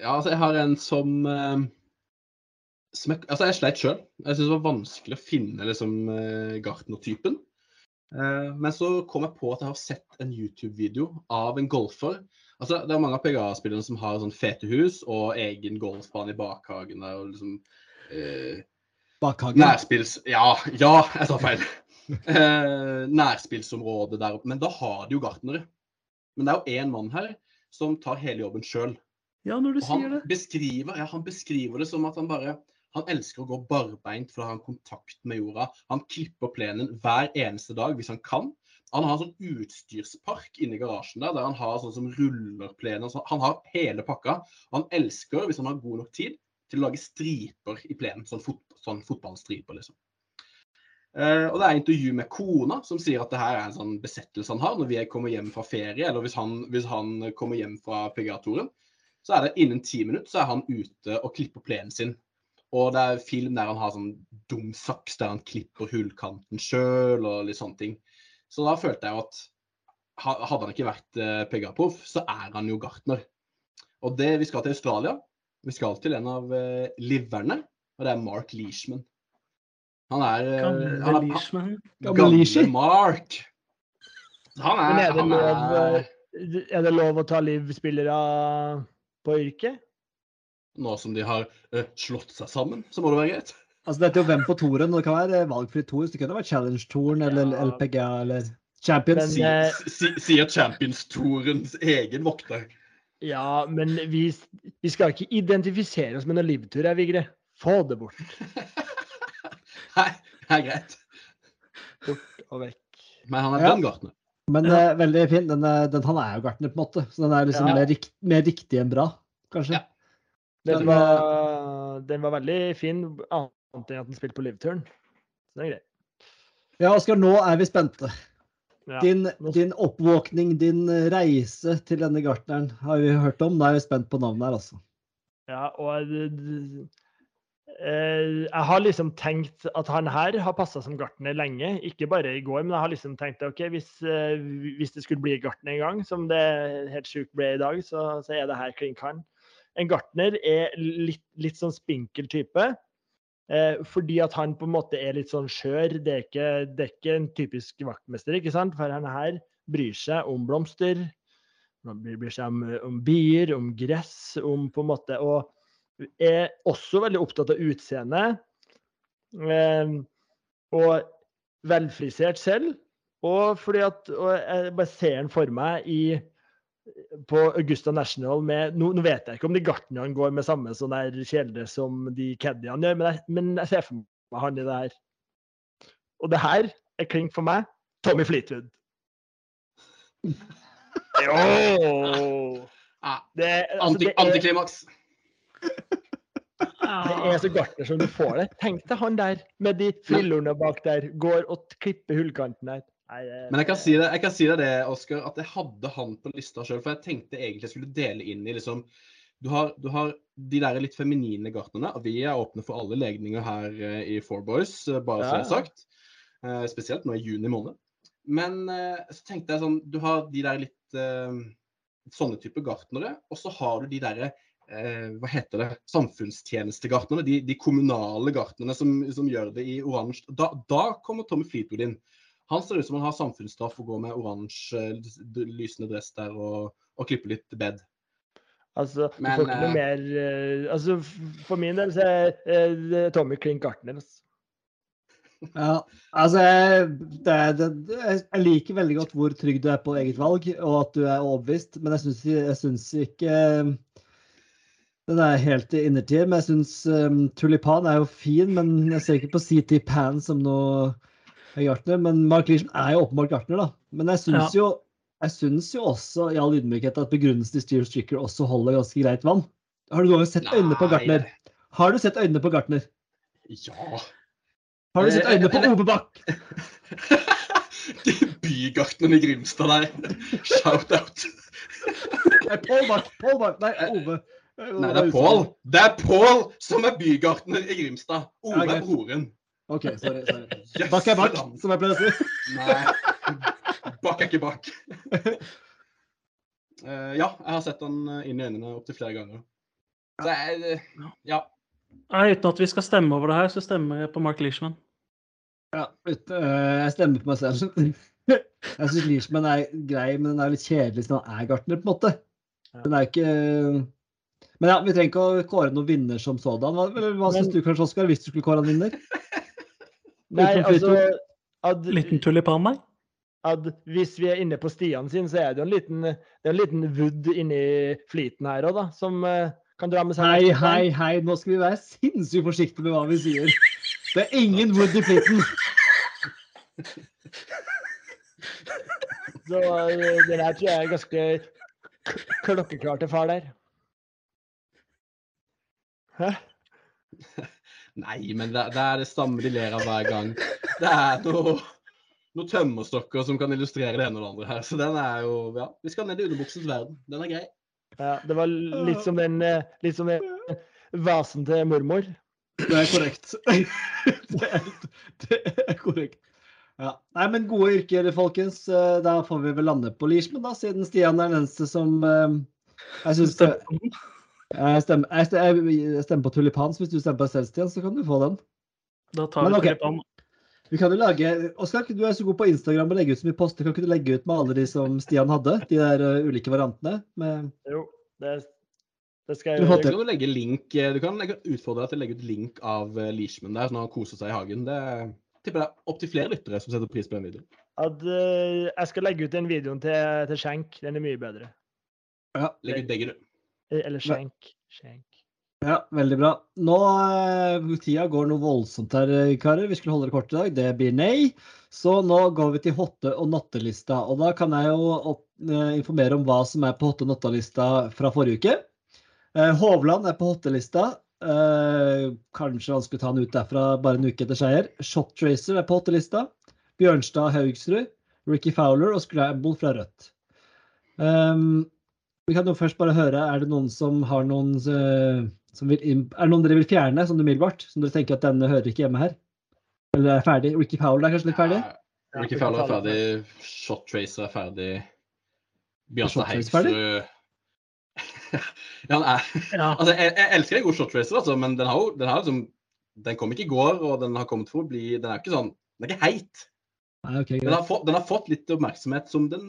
Ja, altså, jeg har en som eh, som jeg, Altså, jeg sleit sjøl. Jeg syntes det var vanskelig å finne liksom eh, gartnertypen. Eh, men så kom jeg på at jeg har sett en YouTube-video av en golfer. Altså, Det er mange av PGA-spillerne som har sånn fete hus og egen golfbane i bakhagen. der, og liksom eh, Bakhagen. Nærspills... Ja, ja, jeg sa feil. Eh, nærspillsområde der oppe. Men da har de jo gartnere. Men det er jo én mann her som tar hele jobben sjøl. Ja, når du Og han det. beskriver, ja, han beskriver det som at han bare han elsker å gå barbeint for å ha en kontakt med jorda. Han klipper plenen hver eneste dag hvis han kan. Han har en sånn utstyrspark inni garasjen der, der han har sånn som ruller plenen. og sånn. Han har hele pakka. Han elsker, hvis han har god nok tid, til å lage striper i plenen. Sånn, fot, sånn fotballstriper, liksom. Eh, og det er intervju med kona, som sier at det her er en sånn besettelse han har når vi kommer hjem fra ferie, eller hvis han, hvis han kommer hjem fra PGA-toren. Så er det innen ti minutter så er han ute og klipper plenen sin. Og det er film der han har sånn dum saks der han klipper hullkanten sjøl og litt sånne ting. Så da følte jeg jo at hadde han ikke vært eh, PGA-proff, så er han jo gartner. Og det, vi skal til Australia. Vi skal til en av eh, liverne, og det er Mark Leishman. Han er, Gamle han er Leishman. Gamle Mark. Han er, Men er det han lov, er eh, er det lov å ta liv-spillere på yrket? Nå som de har uh, slått seg sammen, så må det være greit. Altså, det er jo hvem på toren, og det kan være valgfri tor. Det kunne vært Challenge-toren eller Ja. LPGA eller Champions. Men, Si- eh, si- Sier Champions-torens egen vokter. Ja, men vi, vi skal ikke identifisere oss med noen livtur, her, Vigre. Få det bort. Nei, det er greit. Bort og vekk. Men han er Ja. den Men eh, veldig fin. Den, er- den, han er jo gartner, på en måte. Så den er liksom Ja. mer, rikt, mer riktig enn bra, kanskje. Ja. Den var, den var veldig fin, annet enn at den spilte på livturen. Så det er greit. Ja, Oskar, nå er vi spente. Ja. Din, din oppvåkning, din reise til denne gartneren har vi hørt om. Nå er vi spent på navnet her, altså. Ja, og eh, jeg har liksom tenkt at han her har passa som gartner lenge. Ikke bare i går, men jeg har liksom tenkt ok, hvis, eh, hvis det skulle bli gartner en gang, som det helt sjukt ble i dag, så, så er det her klink han. En gartner er litt, litt sånn spinkel type. Eh, fordi at han på en måte er litt sånn skjør. Det er ikke, det er ikke en typisk vaktmester, ikke sant? For han her bryr seg om blomster. Bryr seg om, om bier, om gress, om på en måte Og er også veldig opptatt av utseende. Eh, og velfrisert selv. Og fordi at og jeg bare ser den for meg i på Augusta National med Nå, nå vet jeg ikke om de gartnerne går med samme sånn der kjeledress som de caddiene gjør, men jeg, men jeg ser for meg han i det her. Og det her er klink for meg Tommy Fleetwood. Jo! Ja, Det, altså, anti, det, er, antiklimaks. Det er så gartner som du får det. Tenk deg han der med de frillorene bak der, går og klipper hullkanten der. Nei, det- Men jeg kan si deg, jeg kan si det, det, Oskar, at jeg hadde han på lista sjøl. For jeg tenkte egentlig jeg skulle dele inn i liksom Du har, du har de der litt feminine gartnerne. Vi er åpne for alle legninger her eh, i Four Boys, eh, bare så det er sagt. Eh, Spesielt nå i juni måned. Men så tenkte jeg sånn Du har de der litt sånne type gartnere, og så har du de derre eh, hva heter det, samfunnstjenestegartnerne, de, de kommunale gartnerne som, som gjør det i oransje. Da, da kommer Tommy Fleetwood inn. Han ser ut som han har samfunnsstraff og går med oransje, lysende dress der og, og klipper litt bed. Altså, du Men, får ikke noe eh, mer uh, altså, For min del så er uh, Tommy Klink Gartner. Altså. Ja, altså jeg, det, er- det, jeg liker veldig godt hvor trygg du er på eget valg, og at du er overbevist, men jeg syns, ikke den er helt i innertier. Men jeg syns um, tulipan er jo fin, men jeg ser ikke på CT Pan som noe gartner. Men Mark Leishman er jo åpenbart gartner, da. Men jeg syns jo jeg synes jo også i all ydmykhet at begrunnelsen til Steve Stricker også holder ganske greit vann. Har du noen gang sett øynene på Gartner? Har du sett øynene på Gartner? Ja. Har du sett Eh, øynene på Ove Bakk? Bygartneren i Grimstad der. Shout-out. Pål Bakk. Pål Bakk. Nei, Ove. Nei, det er Pål. Det er Pål som er bygartner i Grimstad. Ole Ja, er broren. OK, sorry. sorry. Yes, Bakk er bakk, som jeg pleier å si. Nei. Bakk er ikke bakk. Uh, ja, jeg har sett han eh, inn i øynene opptil flere ganger. Så jeg, uh, ja. Nei, uten at vi skal stemme over det her, så stemmer jeg på Mark Leishman. Ja, ut, uh, jeg stemmer på meg selv. Jeg syns Leishman er grei, men den er litt kjedelig siden han er gartner, på en måte. Den er ikke Men ja, vi trenger ikke å kåre noen vinner som sådan. Hva, hva syns du kanskje, Oskar, hvis du skulle kåre en vinner? Nei, altså Ad, Liten tulipan, nei? at Hvis vi er inne på Stian sin, så er det jo en liten, det er en liten wood inni fliten her òg, da. Som eh, kan dra med seg Hei, hei, hei, nå skal vi være sinnssykt forsiktige med hva vi sier. Det er ingen wood i fliten. Så eh, den her tror jeg er ganske klokkeklar til far der. Hæ? Nei, men det, det er det samme de ler av hver gang. Det er noe, noen tømmerstokker som kan illustrere det ene og det andre her. Så den er jo Ja, vi skal ned i underbuksens verden. Den er grei. Ja, det var litt som den, litt som den vasen til mormor. Det er korrekt. Det er, det er korrekt. Ja. Nei, men gode yrker, folkens. Eh, Da får vi vel lande på Leishman, da, siden Stian er den eneste som eh, Jeg syns jeg stemmer, jeg stemmer, jeg stemmer på tulipan, så hvis du stemmer på selv, så kan du få den. Da tar Men vi ok. tulipan. Vi kan jo lage Oskar, du er så god på Instagram og legge ut så mye poster. Kan ikke du legge ut med alle de som Stian hadde? De der uh, ulike variantene? Med, Jo, det, det skal jeg gjøre. Du kan jo legge link, eh, du kan legge, utfordre deg til å legge ut link av uh, Leishman der når han koser seg i hagen. Det tipper jeg er opptil flere lyttere som setter pris på den videoen. At, uh, jeg skal legge ut den videoen til, til Skjenk. Den er mye bedre. ja, Legg ut begge, du. Eh, Eller Skjenk. Skjenk. ja, veldig bra. Nå eh, Tida går noe voldsomt her, eh, karer. Vi skulle holde det kort i dag. Det blir nei. Så nå går vi til hotte- og nattelista. Og da kan jeg jo opp, eh, informere om hva som er på hotte- og nattelista fra forrige uke. Eh, Hovland er på hottelista. Eh, kanskje han skulle ta han ut derfra bare en uke etter seier. Shot Tracer er på hottelista. Bjørnstad Haugsrud. Ricky Fowler og Scramble fra Rødt. Um, vi kan jo først bare høre, er det noen som har noen eh, som vil, Er det noen dere vil fjerne, som umiddelbart? Som dere tenker at denne hører ikke hjemme her? Eller er ferdig? Ricky Powell er kanskje litt ferdig? Ja, Ricky Powell er ferdig. Shot Tracer er ferdig. Bjarte ferdig? Ja, han er Ja. Altså, jeg, jeg elsker en god shot tracer, altså, men den har jo den har liksom Den kom ikke i går, og den har kommet for å bli Den er ikke sånn Den er ikke heit. Nei, ok, Den har, fått, den har fått litt oppmerksomhet som den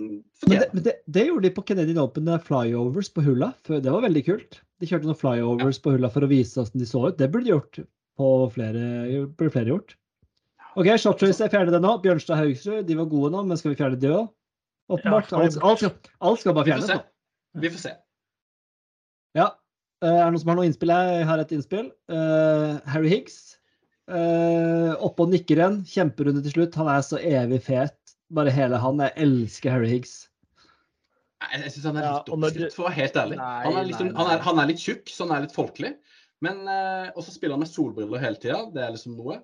Men det, men det, det gjorde de på Canadian Open, er flyovers på hulla. Det var veldig kult. De kjørte noen flyovers på hulla for å vise hvordan de så ut. Det burde de gjort på flere, burde flere gjort. OK, Shot Choice er ferdig det nå. Bjørnstad Haugsrud, de var gode nå, men skal vi fjerne de òg? Åpenbart. Ja, alt, alt, skal, alt skal bare Vi får fjernes nå. Vi får se. Ja. Eh, Er det noen som har noe innspill? Jeg har et innspill. Uh, Harry Higgs. Uh, oppe og nikker igjen. Kjemperunde til slutt. Han er så evig fet. Bare hele han. Jeg elsker Harry Higgs. Nei, Jeg syns han er litt ja, oppskrytt, du- for å være helt ærlig. Nei, Han er, liksom, nei, han er, han er litt tjukk, så han er litt folkelig. Men uh, Og så spiller han med solbriller hele tida. Det er liksom noe.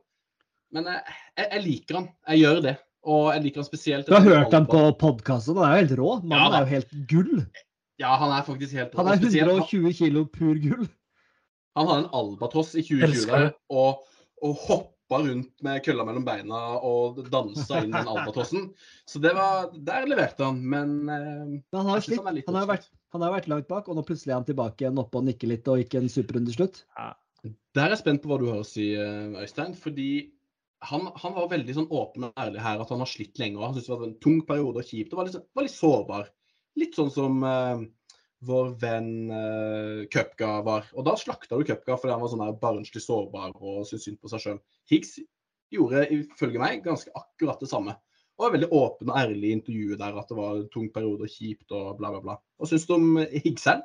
Men uh, jeg, jeg liker han. Jeg gjør det. Og jeg liker han spesielt Du har hørt ham på podkasten. Han er jo helt rå. Mannen ja, er jo helt gull. Ja, han er faktisk helt Han er 120 kilo pur gull. Han hadde en albatross i 2020 Elsker og, og hoppa rundt med kølla mellom beina og dansa inn den albatrossen. Så det var, der leverte han, men eh, Men han har, slitt. han Han, har vært, han har vært langt bak, og nå plutselig er han tilbake igjen oppe og nikker litt og gikk en superrunde slutt. Ja. Der er jeg spent på hva du har å si, eh, Øystein. Fordi han, han var veldig sånn åpen og ærlig her at han har slitt lenge. og Han syntes det var en tung periode og kjipt. og var litt, var litt sårbar. Litt sånn som eh, vår venn uh, Cupga var. Og da slakta du Cupga fordi han var sånn barnslig sårbar og syntes synd på seg sjøl. Higgs gjorde ifølge meg ganske akkurat det samme. Og var veldig åpen og ærlig i intervjuet der at det var en tung periode og kjipt og bla, bla, bla. Hva syns du om Higgs her?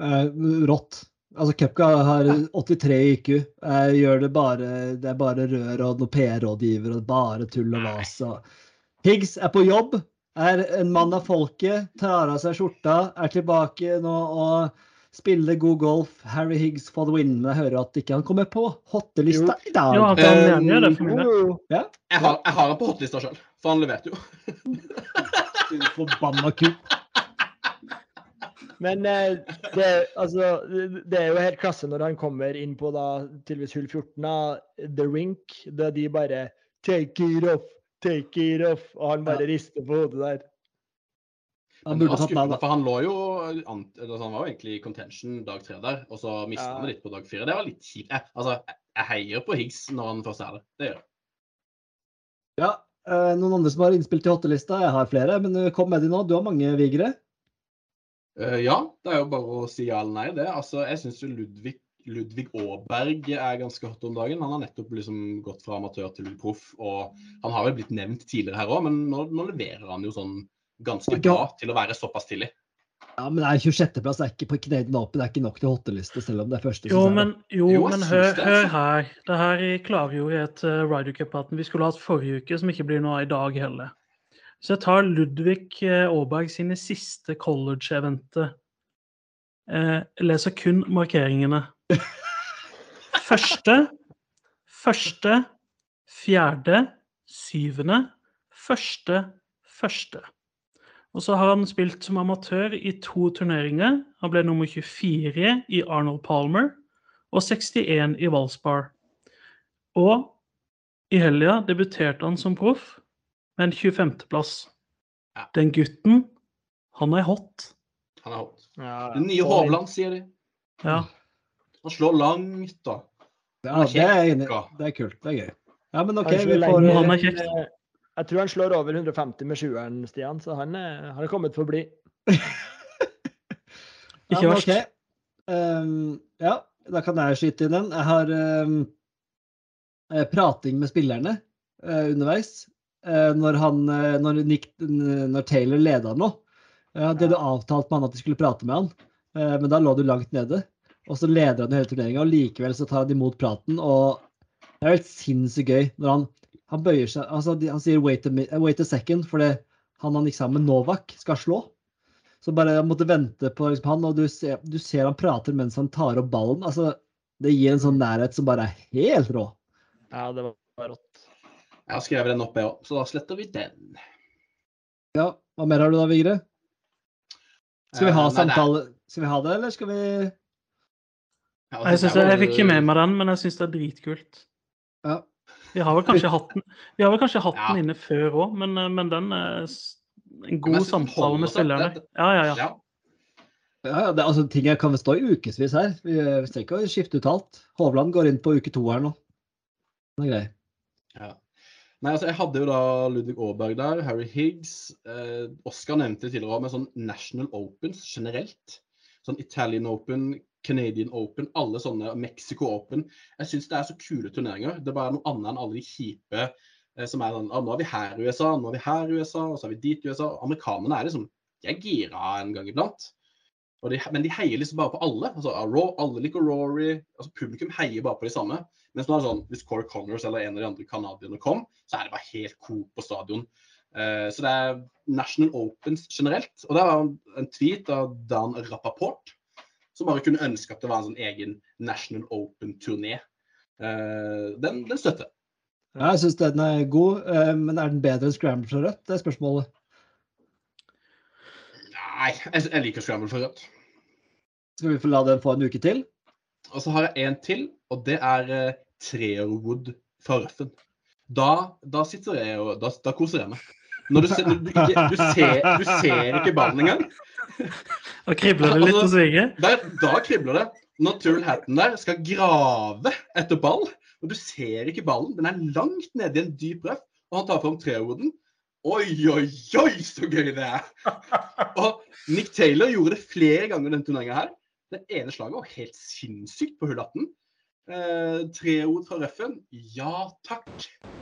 Eh, rått. Altså, Cupka har 83 i IQ. Jeg gjør det bare Det er bare rør og noen PR-rådgiver og bare tull og vas. Higgs er på jobb, er en mann av folket, tar av seg skjorta, er tilbake nå og spiller god golf. Harry Higgs for the win. Men jeg hører at ikke han kommer på hottelista i dag. Jo, han kan gjøre det for min del. Ja? Jeg har, jeg har han på hottelista sjøl, for han leverte jo. Forbanna kupp. Men eh, det, altså, det- det er jo helt klasse når han kommer inn på da, tydeligvis hull 14 da, The Rink, da de bare Take it off, take it off. Og han bare rister på hodet der. Han burde tatt meg, da. for han lå jo altså Han var jo egentlig i contention dag tre der, og så mista Ja. han det litt på dag fire. Det var litt kjipt. Jeg, altså, jeg- heier på Higgs når han først er der. Det gjør jeg. Ja, eh, noen andre som har innspill til hottelista? Jeg har flere, men eh, kom med de nå. Du har mange, Vigre. Uh, ja, det er jo bare å si ja eller nei, det. Altså, jeg syns Ludvig, Ludvig Aaberg er ganske hot om dagen. Han har nettopp liksom gått fra amatør til proff, og han har vel blitt nevnt tidligere her òg, men nå, nå leverer han jo sånn ganske bra til å være såpass tidlig. Ja, men det er 26.-plass er ikke på Canadian Open. Det er ikke nok til hotelliste, selv om det er første. Jo, men, jo, Jo, men hør, det, hør altså. her. Det her klargjorde et uh, Ryder Cup-hatten vi skulle hatt forrige uke, som ikke blir noe av i dag heller. Så jeg tar Ludvig eh, Aaberg sine siste college-eventer. Eh, jeg leser kun markeringene. Første, første, fjerde, syvende, første, første. Og så har han spilt som amatør i to turneringer. Han ble nummer 24 i Arnold Palmer og 61 i Valspar. Og i helga debuterte han som proff med en 25.-plass. Ja. Den gutten, han er hot. Han er hot. Ja, Den nye Hovland, sier de. Ja. Han slår langt, da. Ja, det er. Ja. Det er kult. Det er gøy. Ja, men OK, vi får Han er kjekk. eh, Jeg tror han slår over 150 med sjueren, Stian, så han, er- han er kommet for å bli. Ikke verst. verst. okay. um, ja, da kan jeg skyte inn en. Jeg har eh, prating med spillerne uh, underveis. Uh, når, han, uh, når, Nick, når Taylor leda nå. Uh, det du avtalt med han at de skulle prate med han, eh, men da lå du langt nede. Og så leder han hele turneringa, og likevel så tar han imot praten. Og det er helt sinnssykt gøy når han, han bøyer seg altså Han sier 'wait a, wait a second', fordi han han gikk sammen med Novak, skal slå. Så bare han måtte vente på liksom, han, og du ser, du ser han prater mens han tar opp ballen. altså Det gir en sånn nærhet som bare er helt rå. Ja, det var rått. Jeg har skrevet den opp, jeg òg, så da sletter vi den. Ja, Hva mer har du da, Vigre? Skal vi ha Eh, samtale? Skal vi ha det, eller skal vi Ja, Jeg, synes er jeg, fikk ikke med meg den, men jeg syns det er dritkult. Ja. Vi har vel kanskje hatt den, vi har vel kanskje hatt Ja. den inne før òg, men, eh, men den er en god den samtale med spillerne. Ja, ja, ja. Ja. Ja, det, altså, ting jeg kan stå i ukevis her. Vi, vi trenger ikke å skifte ut alt. Hovland går inn på uke to her nå. Det er grei. Ja. Nei, altså Jeg hadde jo da Ludvig Aaberg der, Harry Higgs. Eh, Oscar nevnte det tidligere med sånn National Opens generelt. Sånn Italian Open, Canadian Open, alle sånne Mexico Open. Jeg syns det er så kule turneringer. Det er bare noe annet enn alle de kjipe eh, som er sånn ah, Nå er vi her i USA, nå er vi her i USA, og så er vi dit i USA. Amerikanerne er liksom De er gira en gang iblant. De, men de heier liksom bare på alle. altså Raw, Alle liker Rory. altså Publikum heier bare på de samme. Mens nå er det sånn, hvis Corey Connors eller en av de andre canadierne kom, så er det bare helt coop på stadion. Uh, så det er National Opens generelt. Og det var en tweet av Dan Rappaport, som bare kunne ønske at det var en sånn egen National Open-turné. Eh, den, den støtter. Ja, jeg syns den er god, eh, men er den bedre enn Scramble for Rødt? Det er spørsmålet. Nei, jeg, jeg liker Scramble for rødt. Skal vi få la den få en uke til? Og så har jeg en til, og det er uh, Treerwood fra Røffen. Da, da sitter jeg og da, da koser jeg meg. Når du, ser, du, du, ikke, du, ser, du ser ikke ballen engang. Og kribler det litt Altså- svinger? Da kribler det. Når Turl Hatten der skal grave etter ball, og du ser ikke ballen, den er langt nede i en dyp røff, og han tar fram trehoden. Oi, oi, oi, så gøy det er! Og Nick Taylor gjorde det flere ganger denne turneringa her. Det ene slaget var helt sinnssykt på hull 18. Eh, trewood fra røffen. Ja takk.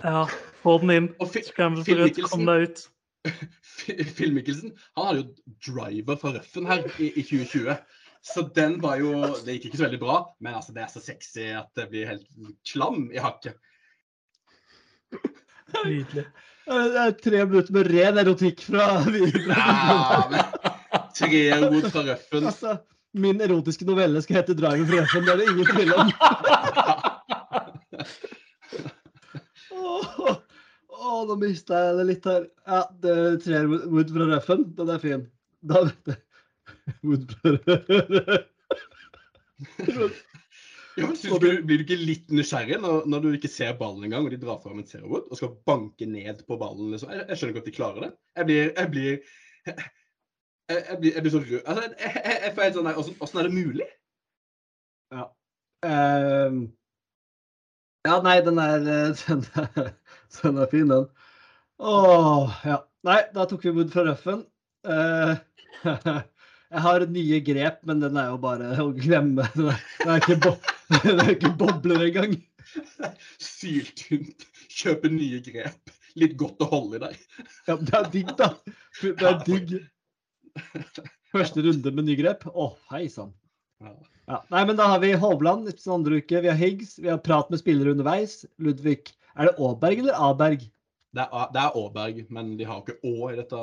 Ja, få den inn. Og Scramble for rødt, kom deg ut. Phil Mickelson han hadde jo driver for røffen her i, i 2020. Så den var jo Det gikk ikke så veldig bra, men altså det er så sexy at det blir helt klam i hakket. Nydelig. Det er tre minutter med ren erotikk fra Ja, men Trewood fra røffen. Altså, min erotiske novelle skal hete 'Driver fra Røffen'. Det er det ingen tvil om. Åh, åh, nå mista jeg det litt her. Ja, det er tre Wood fra Røffen. Den er fin. Da vet du. Wood fra Røffen. Ja, men Blir du ikke litt nysgjerrig når, når du ikke ser ballen engang, og de drar fram en Trewood og skal banke ned på ballen? Liksom? Jeg, jeg skjønner ikke at de klarer det. Jeg blir Jeg blir, jeg, jeg blir, blir så rød. Altså, jeg, får helt sånn der, hvordan er det mulig? Ja. Uh, ja, nei, den er, eh, den er, den er fin, den. Åh, ja. Nei, da tok vi Wood fra Røffen. Uh, jeg har nye grep, men den er jo bare å glemme. Den er, den er, ikke, bo den er ikke bobler engang. Syltynt. Kjøpe nye grep. Litt godt å holde i der. Ja, det er digg, da. Det er digg. Første runde med nye grep. Å, hei sann. Ja. Ja. Nei, men da har vi Hovland neste andre uke. Vi har Higgs. Vi har prat med spillere underveis. Ludvig. Er det Aaberg eller Aberg? Det er, det er Aaberg, men de har ikke Å i dette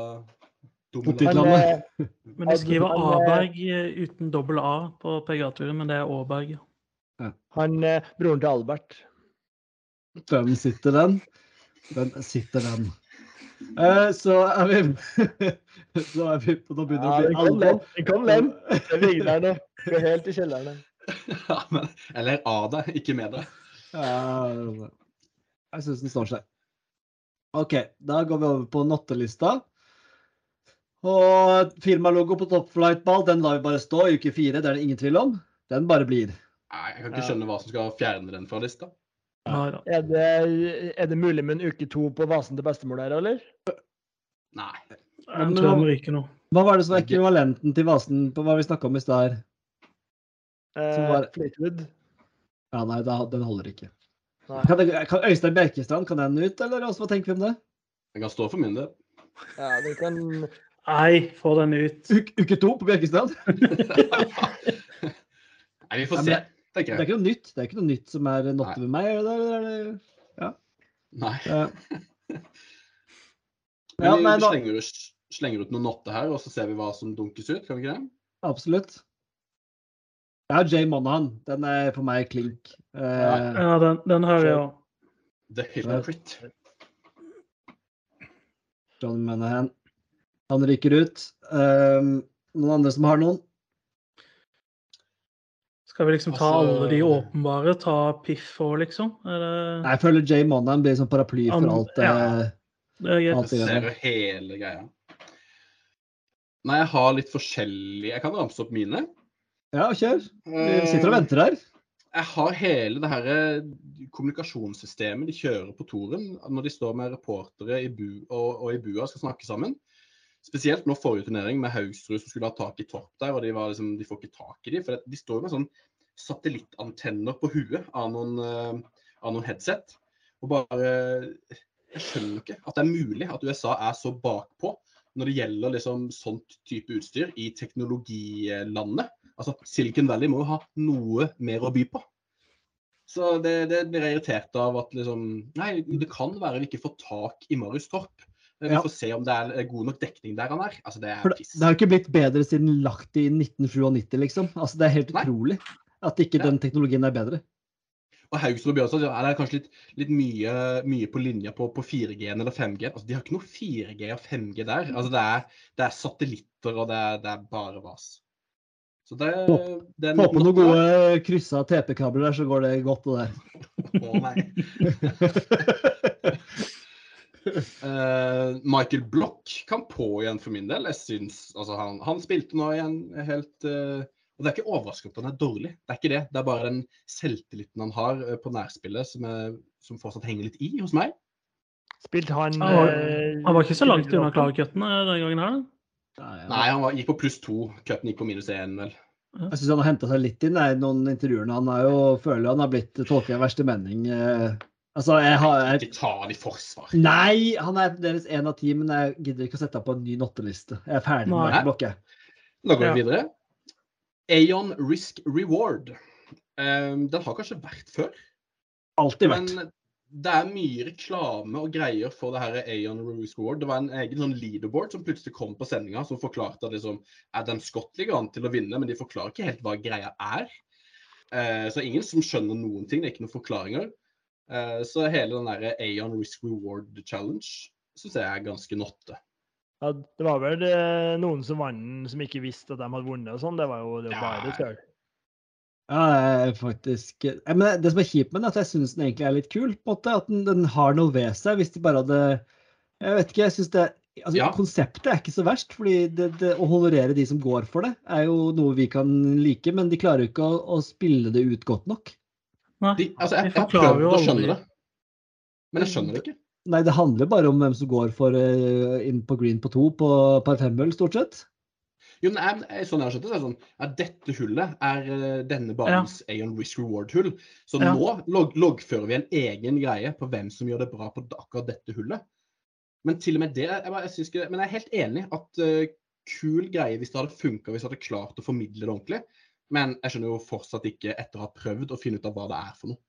navnet. eh, Men de skriver Han, Aberg eh, uten dobbel A på PGA-turen, men det er Aaberg. han eh, broren til Albert. Den sitter den. Den sitter den. Eh, så er vi Så er vi på Nå begynner Ja, det å bli alvor. Det kom lem. Det ligner nå. Går helt i kjelleren. Ja, men, eller av deg, ikke med deg. Ja, jeg syns den står seg. OK, da går vi over på nottelista. Og firmalogo på Top Flight-ball, den lar vi bare stå i uke fire. Det er det ingen tvil om. Den bare blir. Nei, Jeg kan ikke skjønne hva som skal fjerne den fra lista. Ja. Er det, er det mulig med en uke to på vasen til bestemor der, eller? Nei. Jeg tror den ryker nå. Hva var det som var ekvivalenten til vasen på hva vi snakka om i stad? Eh, var- Fleetwood? Ja, nei, den holder ikke. Kan, kan Øystein Bjerkestrand, kan den ut, eller hva tenker vi om det? Den kan stå for min del. Ja, den kan Nei, få den ut. Uke, uke to på Bjerkestrand? Nei, vi får se, tenker jeg. Det er ikke noe nytt Det er ikke noe nytt som er notte ved meg. Eller, det, er det, Nei. ja. Men Ja, vi, nei, slenger, ut- slenger ut noen notter her, og så ser vi hva som dunkes ut. Kan vi ikke det? Absolutt. Ja, Jay Monahan. Den er for meg klink. Uh, Ja, den, den hører jeg òg. The Hypocrite. John Monahan. Han ryker ut. Um, noen andre som har noen? Skal vi liksom ta Altså- alle de åpenbare? Ta Piff òg, liksom? Det, Nei, jeg føler Jay Monahan blir som paraply for alt. ja. eh, det er greit. Ser hele greia? Nei, jeg har litt forskjellig Jeg kan ramse opp mine. Ja, kjør. Vi Eh, sitter og venter her. Jeg har hele det her eh, kommunikasjonssystemet de kjører på toren når de står med reportere i bu og, og i bua og skal snakke sammen. Spesielt nå forrige turnering med Haugsrud som skulle ha tak i Torp der, og de, var liksom, de får ikke tak i dem. For de står med sånn satellittantenner på huet av noen, eh, av noen headset. Og bare Jeg skjønner ikke at det er mulig at USA er så bakpå når det gjelder liksom sånt type utstyr i teknologilandet. Altså, Silicon Valley må jo ha noe mer å by på. Så det, det blir jeg irritert av at liksom Nei, det kan være vi ikke får tak i Marius Torp. Vi Ja. får se om det er god nok dekning der han er. Altså, det For er det, piss. det har jo ikke blitt bedre siden lagt i 1997, liksom. Altså, det er helt Nei. utrolig at ikke Ja. den teknologien er bedre. Og Haugsrud og Bjørnstad er det kanskje litt, litt mye, mye på linja på, på 4G-en eller 5G. Altså, de har ikke noe 4G og 5G der. Altså, det, er, det er satellitter, og det er, det er bare vas. Så det, det Få på noen gode kryssa TP-kabler der, så går det godt, det der. Å, nei. Uh, Michael Block kan på igjen for min del. Jeg syns, altså han, han spilte nå igjen helt eh, Og det er ikke overraskende at han er dårlig, det er ikke det. Det er bare den selvtilliten han har eh, på nærspillet som, er, som fortsatt henger litt i hos meg. Spilte han Han var- eh, Han var ikke så langt unna klarcuttene den gangen her. Nei, han var, gikk på pluss to. Cutten gikk på minus én, vel. Jeg syns han har henta seg litt inn i noen intervjuer. Han er jo føler han har blitt tolket i verste mening. eh. Altså, jeg har jeg, Ikke ta han i forsvar. Nei, han er fremdeles én av ti, men jeg gidder ikke å sette ham på en ny notteliste. Jeg er ferdig med Nei. blokket. Blokke. Da går Ja. vi videre. Aeon Risk Reward. Eh, den har kanskje vært før? Alltid vært. Men det er mye reklame og greier for det her Aeon Risk Reward. Det var en egen sånn leaderboard som plutselig kom på sendinga som forklarte at liksom, Adam Scott ligger an til å vinne, men de forklarer ikke helt hva greia er. Eh, så ingen som skjønner noen ting. Det er ikke noen forklaringer. Eh, så hele den der Aeon Risk Reward Challenge syns jeg er ganske notte. Ja, det var vel eh, noen som vant den, som ikke visste at de hadde vunnet og sånn. Det var jo det var bare Ja. Ja, er faktisk ja, men Det som er kjipt med den, er at jeg syns den egentlig er litt kul. på en måte, At den, den har noe ved seg. Hvis de bare hadde Jeg vet ikke, jeg syns det altså, Ja. Konseptet er ikke så verst. fordi det, det, Å honorere de som går for det, er jo noe vi kan like. Men de klarer jo ikke å, å spille det ut godt nok. Nei, De, altså, jeg, jeg, jeg prøvd å skjønne det, men jeg skjønner det ikke. Nei, det handler bare om hvem som går for eh, inn på green på to på par femhull, stort sett. Jo, men jeg, jeg, sånn jeg har skjønt det, så er det sånn at dette hullet er eh, denne banens Aeon Risk Reward-hull. Så Ja. nå log loggfører vi en egen greie på hvem som gjør det bra på akkurat dette hullet. Men til og med det jeg, bare, jeg ikke, Men jeg er helt enig at uh, kul greie hvis det hadde funka hvis jeg hadde klart å formidle det ordentlig. Men jeg skjønner jo fortsatt ikke etter å ha prøvd å finne ut av hva det er for noe.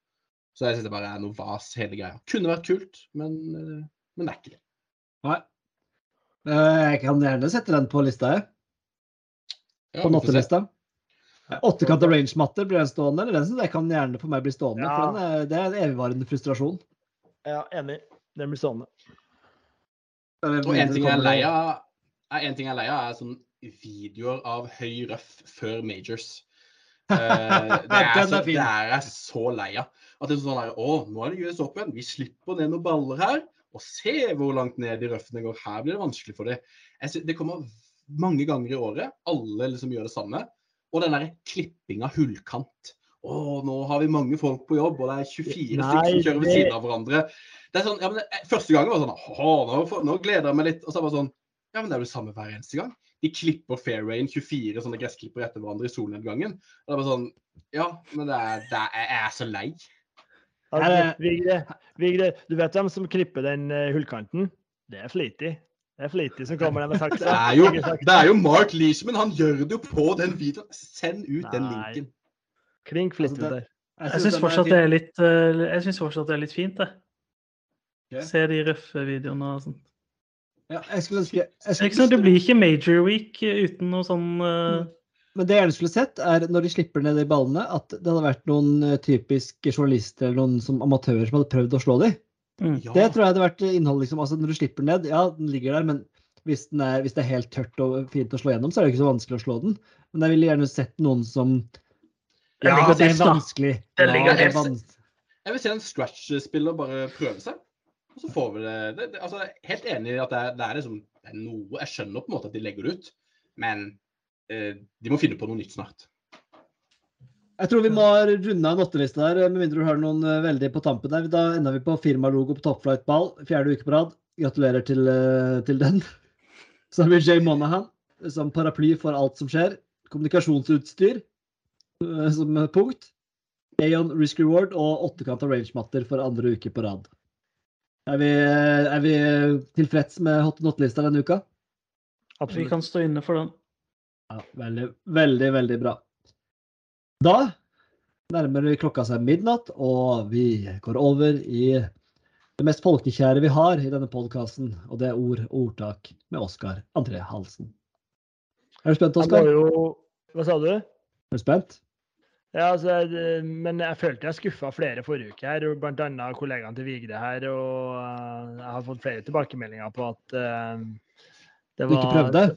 Så jeg syns det bare er noe vas, hele greia. Kunne vært kult, men, eh, men det er ikke det. Nei. Eh, Jeg kan gjerne sette den på lista, jeg. På ja, se. Åttekant range-matter, blir den stående? Eller den synes jeg kan gjerne for meg bli stående. Ja. For den er, det er en evigvarende frustrasjon. Ja, enig. Den blir stående. Og en ting jeg er lei av, er, en ting jeg er lei av, er sånn videoer av høy røff før majors. Uh, det, er er så, det er jeg så lei av. At det er sånn her, Å, nå er det US Open. Vi slipper ned noen baller her. Og se hvor langt ned i røffene går. Her blir det vanskelig for dem. Det kommer mange ganger i året. Alle liksom gjør det samme. Og den der klipping av hullkant. Å, nå har vi mange folk på jobb, og det er 24 Nei, stykker som kjører ved siden av hverandre. Det er sånn, ja, men det, Første gangen var det sånn Å, nå, nå gleder jeg meg litt. Og så var det sånn Ja, men det er jo det samme hver eneste gang. De klipper fairwayen 24 sånne gressklipper etter hverandre i solnedgangen. Og det bare sånn Ja, men det er, det er, jeg er så lei. Vigre, Vigre, du vet hvem som klipper den eh, hullkanten? Det er flitig. Det er flitig som kommer der med saksa. Det er jo, det er jo Mark Leishman. Han gjør det jo på den videoen. Send ut den linken. Klink flittig Altså, det- der. Jeg syns fortsatt det er litt eh, fortsatt det er litt fint, det. Okay. Se de røffe videoene og sånt. Ja, jeg skulle ønske jeg Det, er skulle ikke sånn, det blir ikke major week uten noe sånn eh, Men det jeg gjerne skulle sett, er når de slipper ned de ballene, at det hadde vært noen eh, typiske journalister eller noen som amatører som hadde prøvd å slå dem. mm. Ja. Det tror jeg hadde vært innhold. liksom, altså Når du slipper den ned, ja, den ligger der, men hvis, den er, hvis det er helt tørt og fint å slå gjennom, så er det ikke så vanskelig å slå den. Men jeg ville gjerne sett noen som ja, Det det er vanskelig. Det ligger er hest. Jeg vil se en scratch-spiller bare prøve seg. Og så får vi det, det, det altså, Helt enig i at det er, det er liksom det er noe Jeg skjønner på en måte at de legger det ut, men de må finne på noe nytt snart. Jeg tror vi må runde av nottelista der, med mindre du har noen eh, veldig på tampen der. Da ender vi på firmalogo på Topflight-ball. Fjerde uke på rad. Gratulerer til, eh, til den. Så har vi Jay Monahan som paraply for alt som skjer. Kommunikasjonsutstyr eh, som punkt. Aeon Risk Reward og åttekant av rangematter for andre uke på rad. Er vi, eh, er vi tilfreds med hot not-lista denne uka? At Vi kan stå inne for den. Ja, veldig, veldig, veldig bra. Da nærmer klokka seg midnatt, og vi går over i det mest folkekjære vi har i denne podkasten, og det er ord og ordtak med Oskar André Halsen. Er du spent, Oskar? Hva sa du? Er du spent? Ja, altså, men jeg følte jeg skuffa flere forrige uke her, og bl.a. kollegaene til Vigre her. Og eh, jeg har fått flere tilbakemeldinger på at uh, det Du ikke prøvde?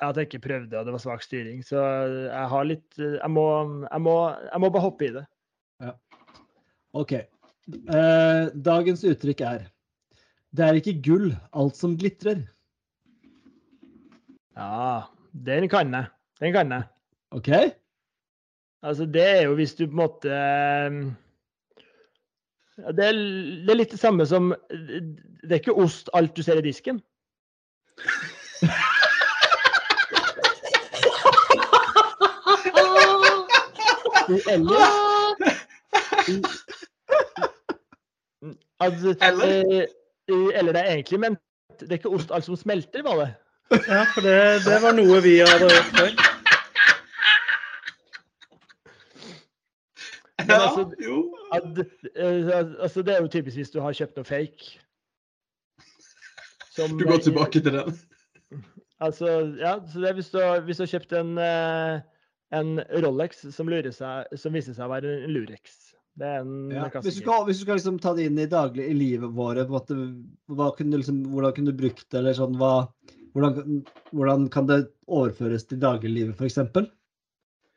Ja, at jeg ikke prøvde, og det var svak styring. Så jeg har litt Jeg må, jeg må, jeg må bare hoppe i det. OK. Eh, dagens uttrykk er Det er ikke gull, alt som glitrer. Ja, den kan jeg. Den kan jeg. OK? Altså, det er jo hvis du på en måte eh, ja, det, er, det er litt det samme som Det er ikke ost alt du ser i disken. Eller altså, Eller? eh, eller det er egentlig ment Det er ikke ost alt som smelter, var det? Ja, for det, det var noe vi hadde hørt før. Ja, altså, jo. Eh, altså, det er jo typisk hvis du har kjøpt noe fake. Som, Du går tilbake til den. Altså, ja, så det er hvis du, hvis du har kjøpt en, eh, en Rolex som, seg, som viser seg å være en Lurex. Det en Ja. Hvis du skal, hvis du skal liksom ta det inn i daglig i livet vårt, måte, kunne liksom, hvordan kunne du brukt det, eller sånn, hva, hvordan, hvordan kan det overføres til dagliglivet, f.eks.?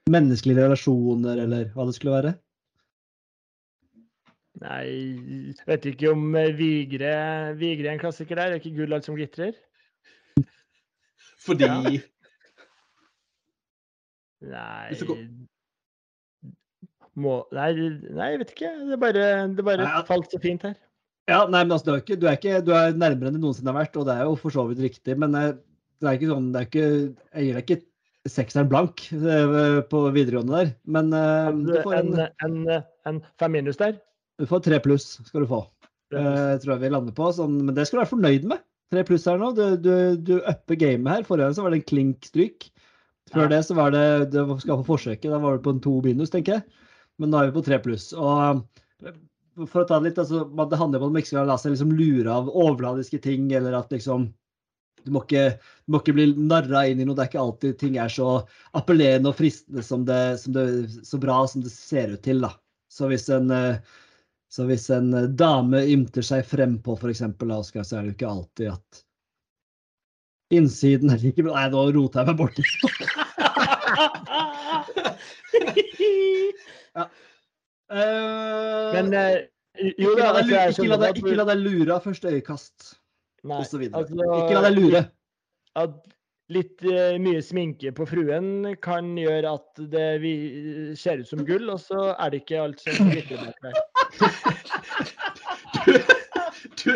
Menneskelige relasjoner, eller hva det skulle være? Nei, jeg vet ikke om eh, Vigre, Vigre er en klassiker der. Er ikke gull alt som glitrer? Fordi Ja. Nei må, nei, nei, jeg vet ikke. Det bare, det bare Nei, ja. falt så fint her. Ja, nei, men altså, du er, ikke, du, er ikke, du er nærmere enn du noensinne har vært, og det er jo for så vidt riktig, men eh, det er ikke sånn, det er ikke, jeg gir deg ikke sekseren blank eh, på videregående der, men eh, du får En, en, en, en fem minus der. du får tre pluss, skal du få. Eh, tror jeg vi lander på, sånn, men det skal du være fornøyd med. Tre pluss her nå, du, du, du upper gamet her. Forrige gang så var det en klink stryk. Før det så var det, det skal på forsøket, da var det på en to minus, tenker jeg. Men nå er vi på tre pluss. Og eh, for å ta det litt, altså, det handler om at man ikke skal la seg liksom lure av overladiske ting, eller at liksom du må ikke, du må ikke bli narra inn i noe. Det er ikke alltid ting er så appellerende og fristende som det, som det, så bra som det ser ut til. da. Så hvis en, eh, så hvis en eh, dame ymter seg frempå, f.eks., så er det jo ikke alltid at Innsiden er ikke Nei, nå roter jeg meg borti. ja. Uh, Men uh, jo ikke, la deg, altså, ikke, la deg, ikke la deg lure av første øyekast, osv. altså, Ikke la deg lure. At litt uh, mye sminke på fruen kan gjøre at det vi, ser ut som gull, og så er det ikke alt som glitrer bak der. Du, du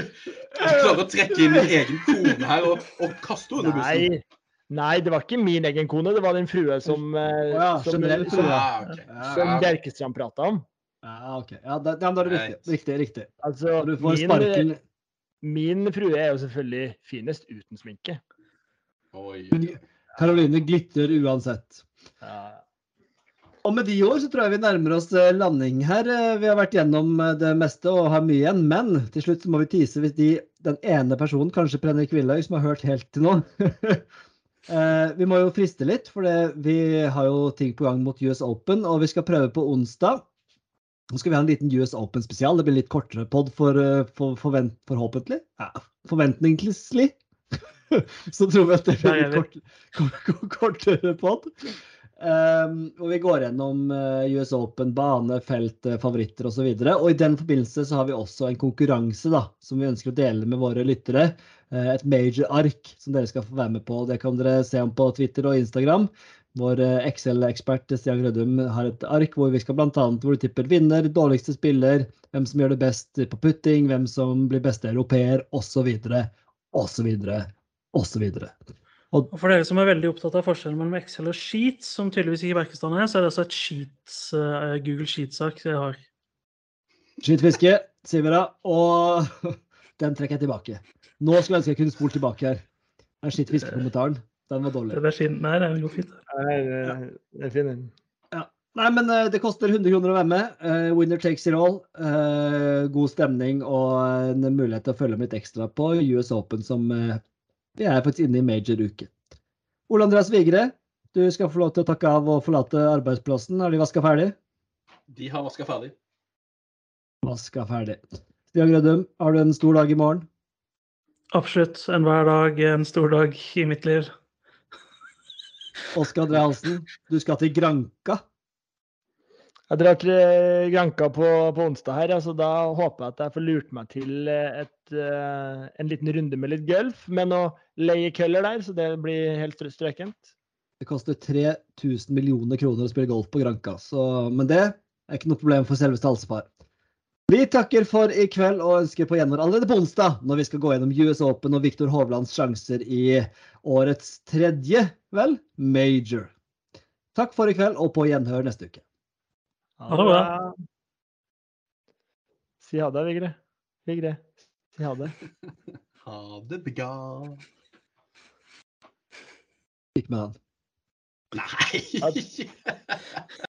klarer å trekke inn din egen kone her og, og kaste henne under bussen. Nei, nei, det var ikke min egen kone, det var den frue som, eh, ja, som, generell som. Ah. Bjerkestrand prata om. Ja, OK. Ja, da, ja, da er det riktig. Riktig. riktig. Altså, du får min, sparken min frue er jo selvfølgelig finest uten sminke. Oi. Karoline glitrer uansett. Ja. Og med de ord så tror jeg vi nærmer oss eh, landing her. Eh, Vi har vært gjennom det meste og har mye igjen, men til slutt så må vi tise hvis de, den ene personen, kanskje Prenny Kvilløy, som har hørt helt til nå eh, Vi må jo friste litt, for det, vi har jo ting på gang mot US Open, og vi skal prøve på onsdag. Nå skal vi ha en liten US Open-spesial. Det blir litt kortere pod for, eh, for, forvent, forhåpentlig. Ja, forventningslig. så tror vi at det blir litt kort, kort, kort, kortere pod. Um, og vi går gjennom eh, US Open, bane, felt, eh, favoritter osv. Og, så og i den forbindelse så har vi også en konkurranse da, som vi ønsker å dele med våre lyttere. Eh, et major-ark som dere skal få være med på. Det kan dere se om på Twitter og Instagram. Vår Excel-ekspert Stian Grødum har et ark hvor vi skal annet hvor du tipper vinner, dårligste spiller, hvem som gjør det best på putting, hvem som blir beste europeer osv. osv. osv. Og for dere som er veldig opptatt av forskjellen mellom Excel og Sheets, som tydeligvis ikke Berkestad er, så er det altså et Sheets, uh, Google Sheets-sak jeg har. Skytfiske, sier vi da. Og den trekker jeg tilbake. Nå skulle jeg ønske jeg kunne spolt tilbake her. Den skittfiskekommentaren, den var dårlig. Det er fin. Nei, det går fint. Nei, det, det er fin den. Nei, men eh, det koster 100 kroner å være med. Uh, winner takes it all. Uh, god stemning og en mulighet til å følge med litt ekstra på US Open, som vi er faktisk inne i major-uke. Ole Andreas Vigre, du skal få lov til å takke av og forlate arbeidsplassen. Har de vaska ferdig? De har vaska ferdig. Vaska ferdig. Stian Grødum, har du en stor dag i morgen? Absolutt. Enhver dag en stor dag i mitt liv. Oskar André Halsen, du skal til Granka. Jeg drar til eh, Granka på, på onsdag her, altså da håper jeg at jeg får lurt meg til eh, et, eh, en liten runde med litt golf, med noe leiekøller der, så det blir helt strøkent. Det koster 3000 millioner kroner å spille golf på Granka, så, men det er ikke noe problem for selveste Halsepar. Vi takker for i kveld og ønsker på gjenhør allerede på onsdag, når vi skal gå gjennom US Open og Viktor Hovlands sjanser i årets tredje, vel, major. Takk for i kveld og på gjenhør neste uke. Ha det bra. Si ha det, Vigre. Vigre, si ha det. Ha det bra. Gikk med han. Nei!